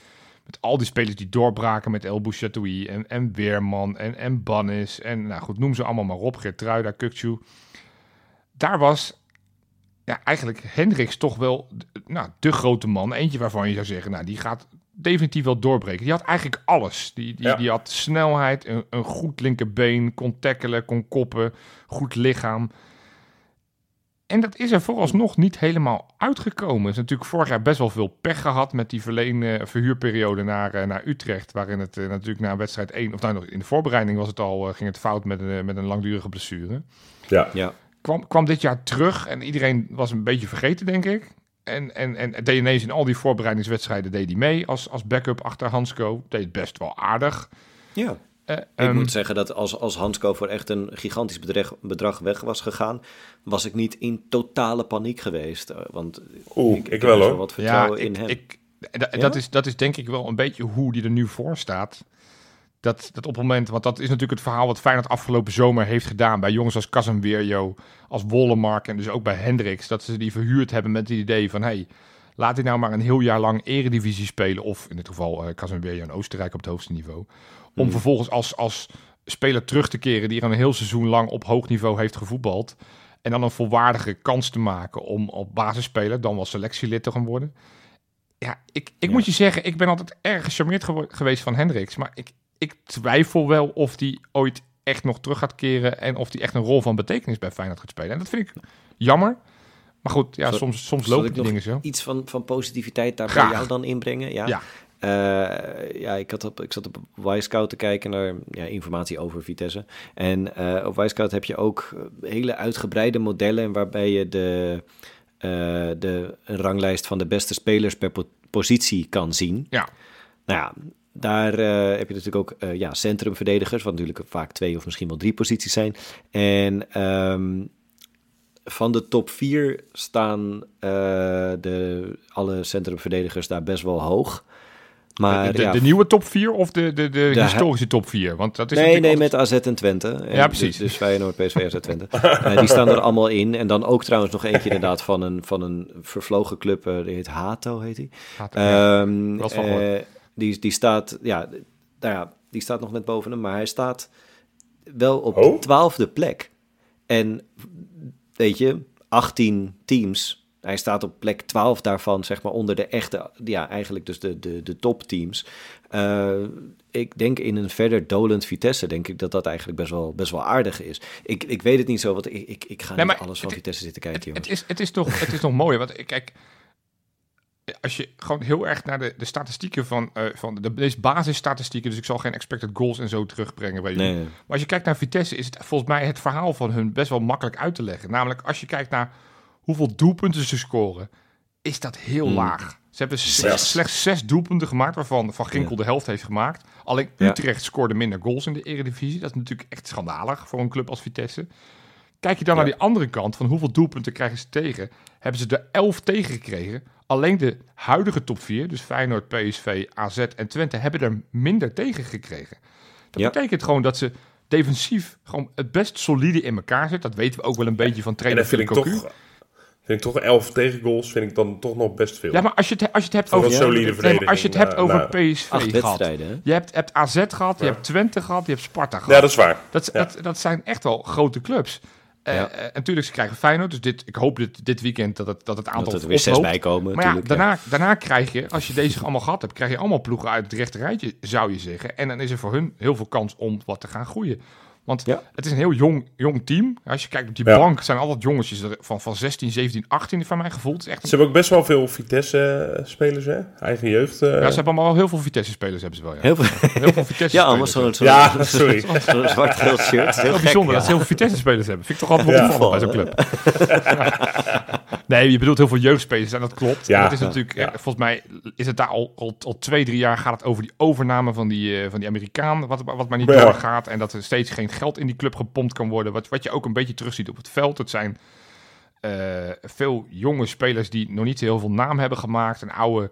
Met al die spelers die doorbraken met El Bouchatoui en, en Weerman en, en Bannis. En nou goed, noem ze allemaal maar op. Gertruida, Kukcu. Daar was ja, eigenlijk Hendricks toch wel nou, de grote man. Eentje waarvan je zou zeggen, nou, die gaat definitief wel doorbreken. Die had eigenlijk alles. Die, die, Ja. die had snelheid, een, een goed linkerbeen, kon tackelen, kon koppen, goed lichaam. En dat is er vooralsnog niet helemaal uitgekomen. Is natuurlijk vorig jaar best wel veel pech gehad met die verleen, eh, verhuurperiode naar, eh, naar Utrecht. Waarin het eh, natuurlijk na wedstrijd 1, of nou nog in de voorbereiding was het al, ging het fout met, een met een langdurige blessure Ja. Ja. kwam, kwam dit jaar terug en iedereen was een beetje vergeten, denk ik. En, en, en deed ineens in al die voorbereidingswedstrijden deed hij mee als, als backup achter Hansco. Deed het best wel aardig. Ja. Eh, Ik ehm, moet zeggen dat als, als Hansco voor echt een gigantisch bedrag, bedrag weg was gegaan, was ik niet in totale paniek geweest. Eh, Want Oeh, ik, ik wel, hoor. wat ja, vertrouwen ik, in hem. ik, Ja? dat, is, dat is denk ik wel een beetje hoe die er nu voor staat. Dat, dat op het moment, want dat is natuurlijk het verhaal wat Feyenoord afgelopen zomer heeft gedaan bij jongens als Casemiro, als Wollemark en dus ook bij Hendricks. Dat ze die verhuurd hebben met het idee van, hey, laat hij nou maar een heel jaar lang eredivisie spelen. Of in dit geval uh, Casemiro in Oostenrijk op het hoogste niveau. Om Mhm. vervolgens als, als speler terug te keren die er een heel seizoen lang op hoog niveau heeft gevoetbald. En dan een volwaardige kans te maken om op basisspeler, dan wel selectielid te gaan worden. Ja, ik, ik Ja. moet je zeggen, ik ben altijd erg gecharmeerd geweest van Hendricks. Maar ik, ik twijfel wel of die ooit echt nog terug gaat keren. En of die echt een rol van betekenis bij Feyenoord gaat spelen. En dat vind ik jammer. Maar goed, ja, Zal- soms, soms lopen die dingen zo. Iets van, van positiviteit daar Graag. bij jou dan inbrengen? Ja. Ja. Eh, ja, ik, had op, ik zat op Wisecout te kijken naar ja, informatie over Vitesse. En eh, op Wisecout heb je ook hele uitgebreide modellen waarbij je de, eh, de een ranglijst van de beste spelers per po- positie kan zien. Ja. Nou ja, daar eh, heb je natuurlijk ook eh, ja, centrumverdedigers, wat natuurlijk vaak twee of misschien wel drie posities zijn. En ehm, van de top 4 staan eh, de, alle centrumverdedigers daar best wel hoog. Maar de, de, ja, de nieuwe top 4 of de, de, de, De- historische top 4? Want dat is nee, nee, met AZ en Twente. En Ja, precies. Dus, dus Feyenoord, PSV, AZ, Twente. Eh, die staan er allemaal in. En dan ook trouwens nog eentje inderdaad van een, van een vervlogen club. eh, die heet Hato, heet die. altijd- ja. Die, die staat, ja, nou ja, die staat nog net boven hem, maar hij staat wel op Oh? de twaalfde plek. En weet je, 18 teams. Hij staat op plek 12 daarvan, zeg maar, onder de echte, ja, eigenlijk dus de, de, de topteams. Eh, ik denk in een verder dolend Vitesse, denk ik dat dat eigenlijk best wel, best wel aardig is. Ik, ik weet het niet zo, want ik, ik, ik ga Nee, niet alles van het- Vitesse zitten kijken, Het, jongens. het, is, het, is toch, het is nog mooi, want ik- kijk, als je gewoon heel erg naar de, de statistieken van, eh, van de meest basisstatistieken, dus ik zal geen expected goals en zo terugbrengen bij jullie. Nee, nee. Maar als je kijkt naar Vitesse, is het volgens mij het verhaal van hun best wel makkelijk uit te leggen. Namelijk, als je kijkt naar hoeveel doelpunten ze scoren, is dat heel Hmm. laag. Ze hebben Zes. slechts, slechts zes doelpunten gemaakt, waarvan Van Ginkel de helft heeft gemaakt. Alleen Ja. Utrecht scoorde minder goals in de Eredivisie. Dat is natuurlijk echt schandalig voor een club als Vitesse. Kijk je dan Ja. naar die andere kant, van hoeveel doelpunten krijgen ze tegen? Hebben ze er 11 tegen gekregen. Alleen de huidige top 4, dus Feyenoord, PSV, AZ en Twente, hebben er minder tegen gekregen. Dat Ja. betekent gewoon dat ze defensief gewoon het best solide in elkaar zit. Dat weten we ook wel een beetje van En trainer dat vind ik toch... Vind ik toch 11 tegengoals vind ik dan toch nog best veel. Ja, maar als je het, als je het hebt over, een solide nee, maar als je het hebt verdediging, over nou, PSV gehad. hè? Je hebt, hebt AZ gehad, je Ja. hebt Twente gehad, je hebt Sparta gehad. Ja, dat is waar. Dat, Ja. dat, dat zijn echt wel grote clubs. Eh, Ja. eh, natuurlijk, ze krijgen Feyenoord. Dus dit, ik hoop dit, dit weekend dat het, dat het aantal Dat er weer zes oploopt. bij komen. Maar ja, daarna, daarna krijg je, als je deze allemaal gehad hebt, krijg je allemaal ploegen uit het rechte rijtje, zou je zeggen. En dan is er voor hun heel veel kans om wat te gaan groeien. Want Ja. het is een heel jong, jong team. Als je kijkt op die Ja. bank, zijn altijd jongetjes er van, van 16, 17, 18 van mijn gevoel. Het is echt Ze hebben ook best wel veel Vitesse-spelers, hè? Eigen jeugd. eh. ja, ze hebben allemaal wel heel veel Vitesse-spelers, hebben ze wel. Ja. Heel veel, Heel veel Vitesse-spelers. ja, allemaal zo'n zo, Ja, sorry. zo'n zwart-geel shirt. Heel Heel gek, bijzonder ja. dat ze heel veel Vitesse-spelers hebben. Vind ik toch altijd wel Ja. opvallend bij zo'n club. nee, je bedoelt heel veel jeugdspelers en dat klopt. Ja. En dat is natuurlijk, Ja. eh, volgens mij is het daar al, al, al twee, drie jaar gaat het over die overname van die, eh, van die Amerikaan, wat, wat maar niet Ja. doorgaat. En dat er steeds geen geld in die club gepompt kan worden. Wat, wat je ook een beetje terugziet op het veld. Het zijn eh, veel jonge spelers die nog niet heel veel naam hebben gemaakt. Een oude,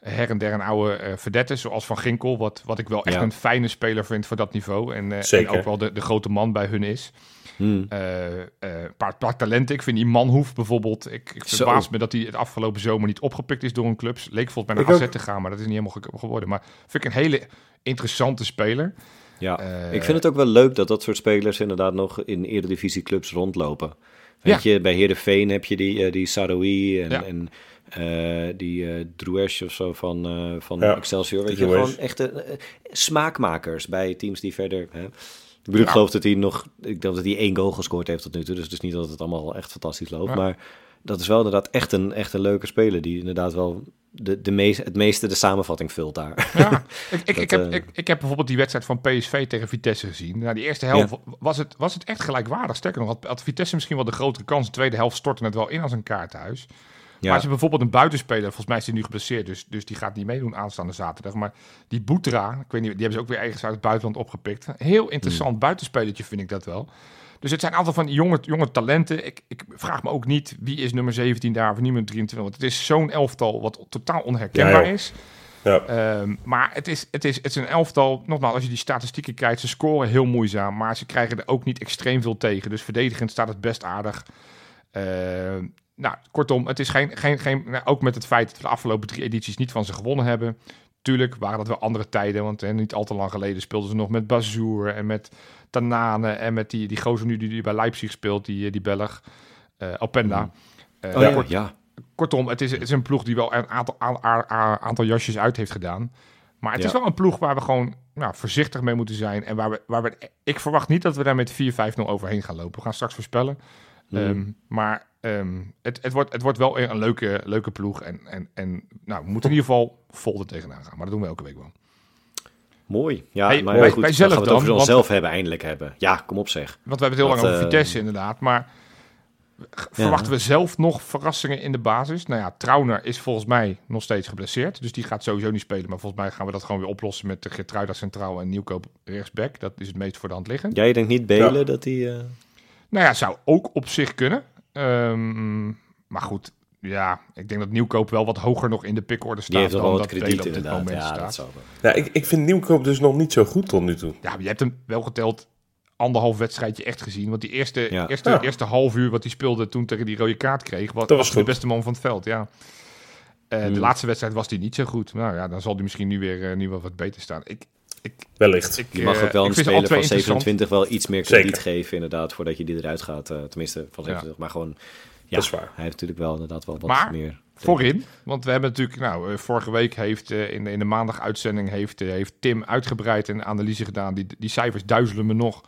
her en der een oude eh verdettes, zoals Van Ginkel. Wat, wat ik wel echt Ja. een fijne speler vind voor dat niveau. En, eh, en ook wel de, de grote man bij hun is. Hmm. Eh, eh, een paar, paar talenten. Ik vind die Manhoef bijvoorbeeld. Ik, ik verbaas me dat hij het afgelopen zomer niet opgepikt is door een club. Leek volgens mij naar AZ ook. te gaan, maar dat is niet helemaal ge- geworden. Maar vind ik een hele interessante speler. Ja, ik vind het ook wel leuk dat dat soort spelers inderdaad nog in eredivisieclubs rondlopen. Weet je, bij Heerenveen heb je die, die Saroui en, Ja. en eh, die Drouesh of zo van, eh, van Ja, Excelsior. Weet je, gewoon echte smaakmakers bij teams die verder... Hè. Ik bedoel, ik geloof dat hij nog... Ik denk dat hij één goal gescoord heeft tot nu toe. Dus het is niet dat het allemaal echt fantastisch loopt. Ja. Maar dat is wel inderdaad echt een, echt een leuke speler... die inderdaad wel de, de meest, het meeste de samenvatting vult daar. Ja, ik, ik, heb, ik, ik heb bijvoorbeeld die wedstrijd van PSV tegen Vitesse gezien. Nou, die eerste helft was, het, was het echt gelijkwaardig. Sterker nog, had, had Vitesse misschien wel de grotere kans. De tweede helft stortte het wel in als een kaarthuis. Ja. Maar als je bijvoorbeeld een buitenspeler, volgens mij is hij nu geblesseerd, dus, dus die gaat niet meedoen aanstaande zaterdag. Maar die Boetra, ik weet niet, die hebben ze ook weer ergens uit het buitenland opgepikt. Een heel interessant buitenspelertje vind ik dat wel. Dus het zijn altijd van die jonge, jonge talenten. Ik, ik vraag me ook niet wie is nummer 17 daar of nummer 23. Want het is zo'n elftal wat totaal onherkenbaar Ja, is. Ja. Ehm, maar het is, het, is, het is een elftal. Nogmaals, als je die statistieken kijkt, ze scoren heel moeizaam. Maar ze krijgen er ook niet extreem veel tegen. Dus verdedigend staat het best aardig. Ehm, nou, kortom, het is geen, geen, geen, nou, ook met het feit dat we de afgelopen drie edities niet van ze gewonnen hebben. Tuurlijk waren dat wel andere tijden, want hè, niet al te lang geleden speelden ze nog met Bazoer en met Tanane en met die, die gozer nu die, die bij Leipzig speelt, die, die Belg, eh Openda. Eh, Oh ja, kort- ja. kortom, het is, het is een ploeg die wel een aantal, a- aantal jasjes uit heeft gedaan. Maar het Ja. is wel een ploeg waar we gewoon nou, voorzichtig mee moeten zijn. En waar we, waar we, ik verwacht niet dat we daar met 4-5-0 overheen gaan lopen. We gaan straks voorspellen. Mhm. Ehm, maar ehm, het, het, wordt, het wordt wel een leuke, leuke ploeg. En, en, en nou, we moeten in ieder geval vol er tegenaan gaan. Maar dat doen we elke week wel. Mooi. Ja, Hey, maar wij- goed, wij zelf gaan we het over dan, want- onszelf hebben, eindelijk hebben. Ja, kom op zeg. Want we hebben het heel lang over eh, Vitesse inderdaad. Maar verwachten we zelf nog verrassingen in de basis? Nou ja, Trauner is volgens mij nog steeds geblesseerd. Dus die gaat sowieso niet spelen. Maar volgens mij gaan we dat gewoon weer oplossen met de Gertruida centraal en Nieuwkoop rechtsback. Dat is het meest voor de hand liggen. Jij denkt niet Belen Ja. dat hij... eh, Nou ja, zou ook op zich kunnen. Ehm, maar goed, ja, ik denk dat Nieuwkoop wel wat hoger nog in de pickorde staat Die heeft nog wel dan wat dat krediet op dit inderdaad. moment Ja, dat staat. Ja, ik, ik vind Nieuwkoop dus nog niet zo goed tot nu toe. Ja, maar je hebt hem wel geteld anderhalf wedstrijdje echt gezien. Want die eerste, Ja. eerste, Ja. eerste half uur wat hij speelde toen tegen die rode kaart kreeg, wat, Dat was goed. de beste man van het veld, ja. Eh, Hmm. De laatste wedstrijd was hij niet zo goed. Nou ja, dan zal hij misschien nu weer eh, nu wel wat beter staan. Ik, ik, Wellicht. ik, Je mag eh, ook wel ik een speler van twee interessant. 27 wel iets meer krediet Zeker. geven inderdaad, voordat je die eruit gaat. eh, tenminste, van 27. Maar gewoon... Ja, Dat is waar. hij heeft natuurlijk wel inderdaad wel wat Maar meer... Voorin, want we hebben natuurlijk, nou, eh, vorige week heeft eh, in, de- in de maandag-uitzending heeft, eh, heeft Tim uitgebreid een analyse gedaan. Die, die cijfers duizelen me nog.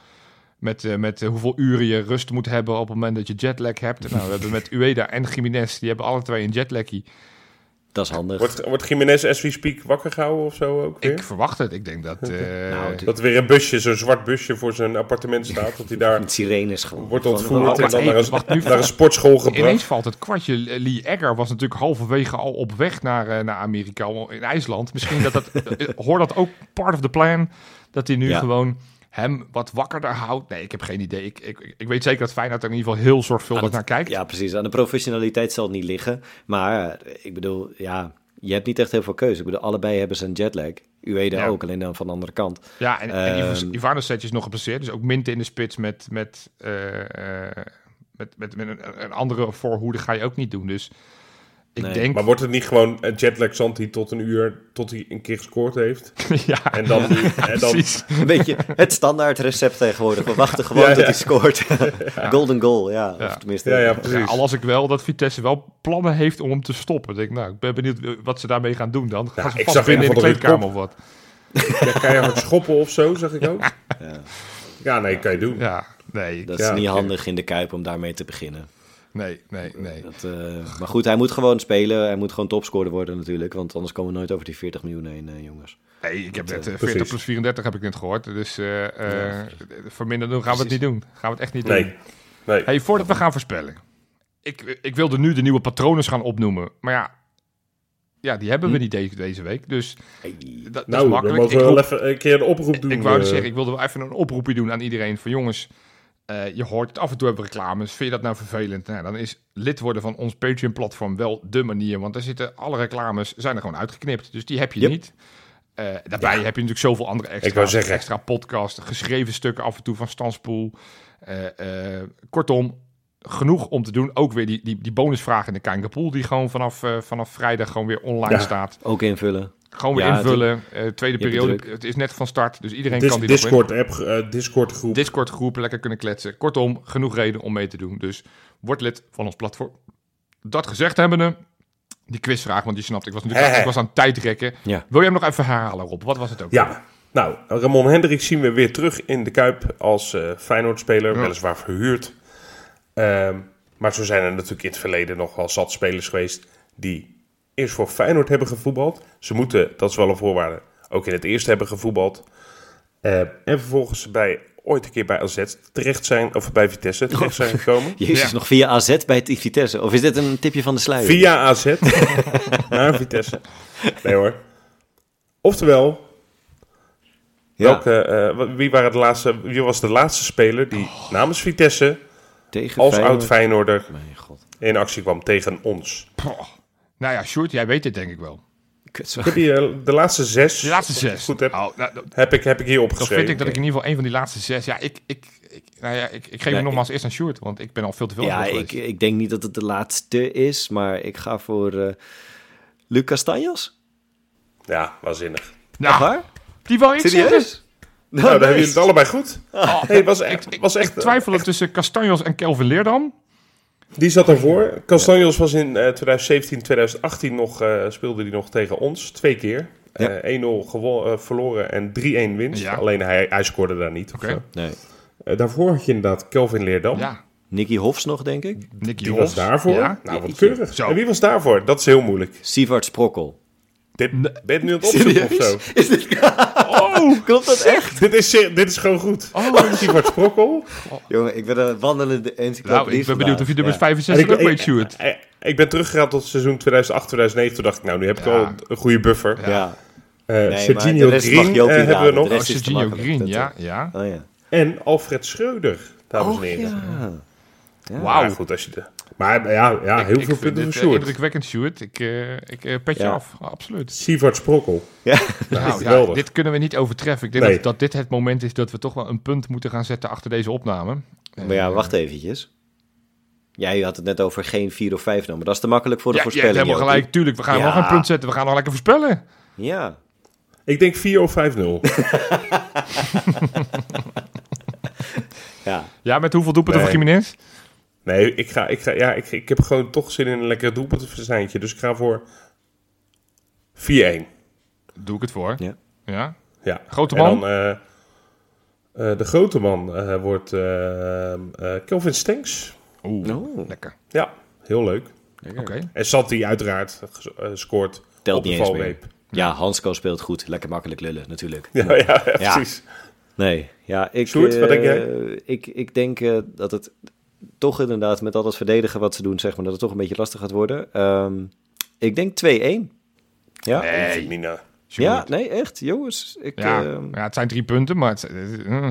Met, eh, met eh, hoeveel uren je rust moet hebben op het moment dat je jetlag hebt. Nou, we hebben met Ueda en Jiménez, die hebben alle twee een jetlaggie. Dat is handig. Wordt, wordt Jiménez as we speak wakker gehouden of zo ook weer? Ik verwacht het. Ik denk dat... Nou, het- Dat er weer een busje, zo'n zwart busje voor zijn appartement staat. Dat hij daar Met sirenes gewoon. wordt ontvoerd en dan naar wacht, een, nu naar een sportschool gebracht. Ineens valt het kwartje. Lee Egger was natuurlijk halverwege al op weg naar, eh, naar Amerika, in IJsland. Misschien dat dat, hoor dat ook part of the plan, dat hij nu Ja. gewoon hem wat wakkerder houdt. Nee, ik heb geen idee. Ik, ik, ik weet zeker dat Feyenoord er in ieder geval heel zorgvuldig het- naar kijkt. Ja, precies. Aan de professionaliteit zal het niet liggen. Maar eh, ik bedoel, ja, je hebt niet echt heel veel keuze. Ik bedoel, allebei hebben ze een jetlag. Ueda Ja. ook, alleen dan van de andere kant. Ja, en, en Ehm, Ivan- Ivanovic is nog geblesseerd. Dus ook Minte in de spits met, met, eh, eh, met, met, met een, een andere voorhoede ga je ook niet doen. Dus ik Nee. denk... Maar wordt het niet gewoon een jetlag Santi tot een uur, tot hij een keer gescoord heeft? ja, En dan, en dan precies. Een beetje het standaard recept tegenwoordig. We wachten gewoon Ja, tot hij scoort. Golden goal, ja. Ja. Of tenminste, Ja, ja, Ja, precies. al las ik wel dat Vitesse wel plannen heeft om hem te stoppen. Ik, denk, nou, ik ben benieuwd eh, wat ze daarmee gaan doen dan. Gaan ze ik zag binnen in de kleedkamer of wat? Ja, keihard schoppen of zo, zeg ik ook. Ja. Ja, nee, kan je doen. Ja, nee. dat is niet handig in de Kuip om daarmee te beginnen. Nee, nee, nee. Dat, eh, maar goed, hij moet gewoon spelen. Hij moet gewoon topscorer worden natuurlijk. Want anders komen we nooit over die 40 miljoen heen, eh, jongens. Nee, ik heb net eh, 40 precies. plus 34 heb ik net gehoord. Dus eh eh verminderd doen gaan we het niet doen. Gaan we het echt niet doen. Nee. Nee. Hey, voordat we gaan voorspellen. Ik, ik wilde nu de nieuwe patronen gaan opnoemen. Maar ja, ja die hebben we niet deze, deze week. Dus dat, dat Nou, is dan makkelijk. Ik wel roep- even een keer een oproep doen. Ik wou dus eh, zeggen, ik wilde wel even een oproepje doen aan iedereen. Van jongens, eh, je hoort het af en toe hebben reclames. Vind je dat nou vervelend? Nou, dan is lid worden van ons Patreon-platform wel de manier. Want daar zitten alle reclames, zijn er gewoon uitgeknipt. Dus die heb je Yep. niet. Eh, daarbij heb je natuurlijk zoveel andere extra, extra podcasts, geschreven stukken af en toe van Stanspoel. Eh, kortom, genoeg om te doen. Ook weer die, die, die bonusvraag in de Kankerpool, die gewoon vanaf, eh, vanaf vrijdag gewoon weer online Ja. staat. Ook invullen. Gewoon weer Ja, invullen. Eh, tweede het periode, het is net van start, dus iedereen Dis- kan die nog in. Discord-app, eh, Discord-groep. Discord groep lekker kunnen kletsen. Kortom, genoeg reden om mee te doen. Dus word lid van ons platform. Dat gezegd hebbende, die quizvraag, want je snapt, ik was natuurlijk ik was aan het tijdrekken. Ja. Wil je hem nog even herhalen, Rob? Wat was het ook? Ja, nou, Ramon Hendricks zien we weer terug in de Kuip als eh Feyenoord-speler, Ja. weliswaar verhuurd. Ehm, maar zo zijn er natuurlijk in het verleden nog wel zat spelers geweest die eerst voor Feyenoord hebben gevoetbald. Ze moeten, dat is wel een voorwaarde, ook in het eerste hebben gevoetbald. Eh, en vervolgens bij, ooit een keer bij AZ terecht zijn, of bij Vitesse terecht zijn gekomen. Jezus, Ja. nog via AZ bij het Vitesse. Of is dit een tipje van de sluier? Via AZ naar Vitesse. Nee hoor. Oftewel, Ja, welke, eh, wie, waren de laatste, wie was de laatste speler die namens Vitesse tegen als Feyenoord. oud Feyenoorder Mijn god. in actie kwam tegen ons? Poh. Nou ja, Sjoerd, jij weet dit denk ik wel. Ik heb hier eh, de laatste zes. De laatste het zes. Goed heb, Oh, nou, dan heb, ik, heb ik hier dan opgeschreven. vind ik dat ik in ieder geval een van die laatste zes... Ja, ik, ik, ik, nou ja, ik, ik geef hem nogmaals eerst aan Sjoerd, want ik ben al veel te veel Ja, aan het ik, ik denk niet dat het de laatste is, maar ik ga voor eh Luc Castanjos. Ja, waanzinnig. Nou, waar? die wou ik zeggen. Serieus? Nou, dan hebben jullie het allebei goed. Oh, Hey, was echt, was echt, ik er tussen Castanjos en Kelvin Leerdam. Die zat ervoor. Castanjos was in eh, 2017, 2018 nog, eh, speelde hij nog tegen ons. Twee keer. Ja. Eh, 1-0 gewo- eh, verloren en 3-1 winst. Ja. Alleen hij, hij scoorde daar niet. Oké. Nee. Eh, daarvoor had je inderdaad Kelvin Leerdam. Ja, Nicky Hofs nog, denk ik. Nicky Die Hofs. was daarvoor. Ja. Nou, wat keurig. Zo. En wie was daarvoor? Dat is heel moeilijk. Sivart Sprokkel. Dit, ben je het nu aan het opzoeken of zo? Is dit... Oh, Klopt dat echt? dit, is, dit is gewoon goed. Oh. Sivert Sprokkel. Jongen, ik ben een wandelende encyclopedie nou, ik ben benieuwd of je er met vandaag. 65 ook weet, Sjoerd. ik, ik ben teruggegaan tot seizoen 2008, 2009. Toen dacht ik, nou, nu heb ik Ja. al een goede buffer. Ja. ja. Eh Nee, mag Green eh, hebben we nog. Oh, Green, ja, ja. Oh ja. En Alfred Schreuder, dames Oh en heren. ja. Ja. Wauw. Goed, als je de... Maar ja, ja heel Ik veel vind punten voor eh, Sjoerd. indrukwekkend, Sjoerd. Ik, eh ik eh, pet je Ja. af, absoluut. Sivert Sprokkel. Ja. Nou, ja, geweldig. dit kunnen we niet overtreffen. Ik denk Nee. dat, dat dit het moment is dat we toch wel een punt moeten gaan zetten achter deze opname. Maar ja, wacht eventjes. Jij had het net over geen 4 of 5 nummer. Dat is te makkelijk voor de Ja, je hebt voorspelling. helemaal gelijk. Tuurlijk, we gaan Ja. nog een punt zetten. We gaan nog lekker voorspellen. Ja. Ik denk 4 of 5-0. Ja. Ja, met hoeveel doelpunten Nee. voor Jiménez? Nee, ik, ga, ik, ga, ja, ik, ik heb gewoon toch zin in een lekker doelpuntenverzijntje. Dus ik ga voor 4-1. Doe ik het voor. Ja. Ja. Ja. Grote En man? dan, eh, eh, de grote man eh, wordt Kelvin Stenks. Oeh, Oh. lekker. Ja, heel leuk. Oké. En Santi uiteraard scoort Telt op de niet eens valreep. Ja, Hansco speelt goed. Lekker makkelijk lullen, natuurlijk. Ja, ja, precies. Nee, ja, ik, Sjoerd, wat denk eh, jij? Ik, ik denk eh, dat het toch inderdaad met al dat verdedigen wat ze doen, zeg maar, dat het toch een beetje lastig gaat worden. Ehm, ik denk 2-1. Ja? Nee. Femina. ja, nee, echt, jongens. Ik, Ja, ehm, ja, het zijn drie punten, maar het, eh,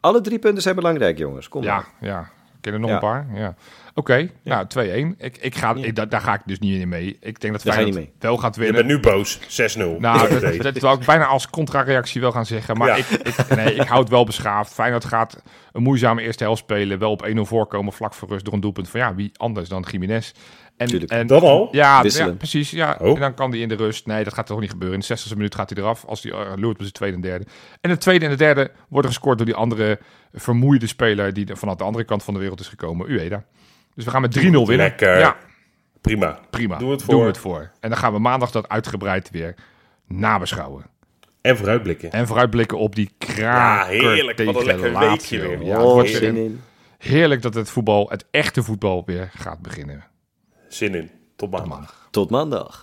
alle drie punten zijn belangrijk, jongens. Kom ja, maar. ja. Ik ken er nog Ja. een paar. Ja. Oké, nou 2-1. Ik, ik ga, ik, daar, daar ga ik dus niet in mee. Ik denk dat Daar ga je Feyenoord wel gaat Je winnen. bent nu boos. 6-0. Nou, dat, Nee. dat wou ik bijna als contra-reactie wel gaan zeggen. Maar Ja. ik, ik, nee, ik houd wel beschaafd. Feyenoord gaat een moeizame eerste helft spelen. Wel op 1-0 voorkomen, vlak voor rust door een doelpunt van ja, wie anders dan Jiménez. En, Tuurlijk. en Dat al? Ja, precies. Ja. Oh. En dan kan die in de rust. Nee, dat gaat toch niet gebeuren. In de 60e minuut gaat hij eraf. Als hij uh, loert met de tweede en derde. En de tweede en de derde worden gescoord door die andere vermoeide speler die er vanaf de andere kant van de wereld is gekomen, Ueda. Dus we gaan met 3-0 winnen. Lekker. Ja, Prima. prima. Doen we het Doen we voor. het voor. En dan gaan we maandag dat uitgebreid weer nabeschouwen. En vooruitblikken. En vooruitblikken op die kraker Ja, heerlijk. Wat een tegen lekker weekje weer. Ja, oh, wordt zin weer in. heerlijk dat het voetbal, het echte voetbal, weer gaat beginnen. Zin in. Tot maandag. Maandag. Tot maandag.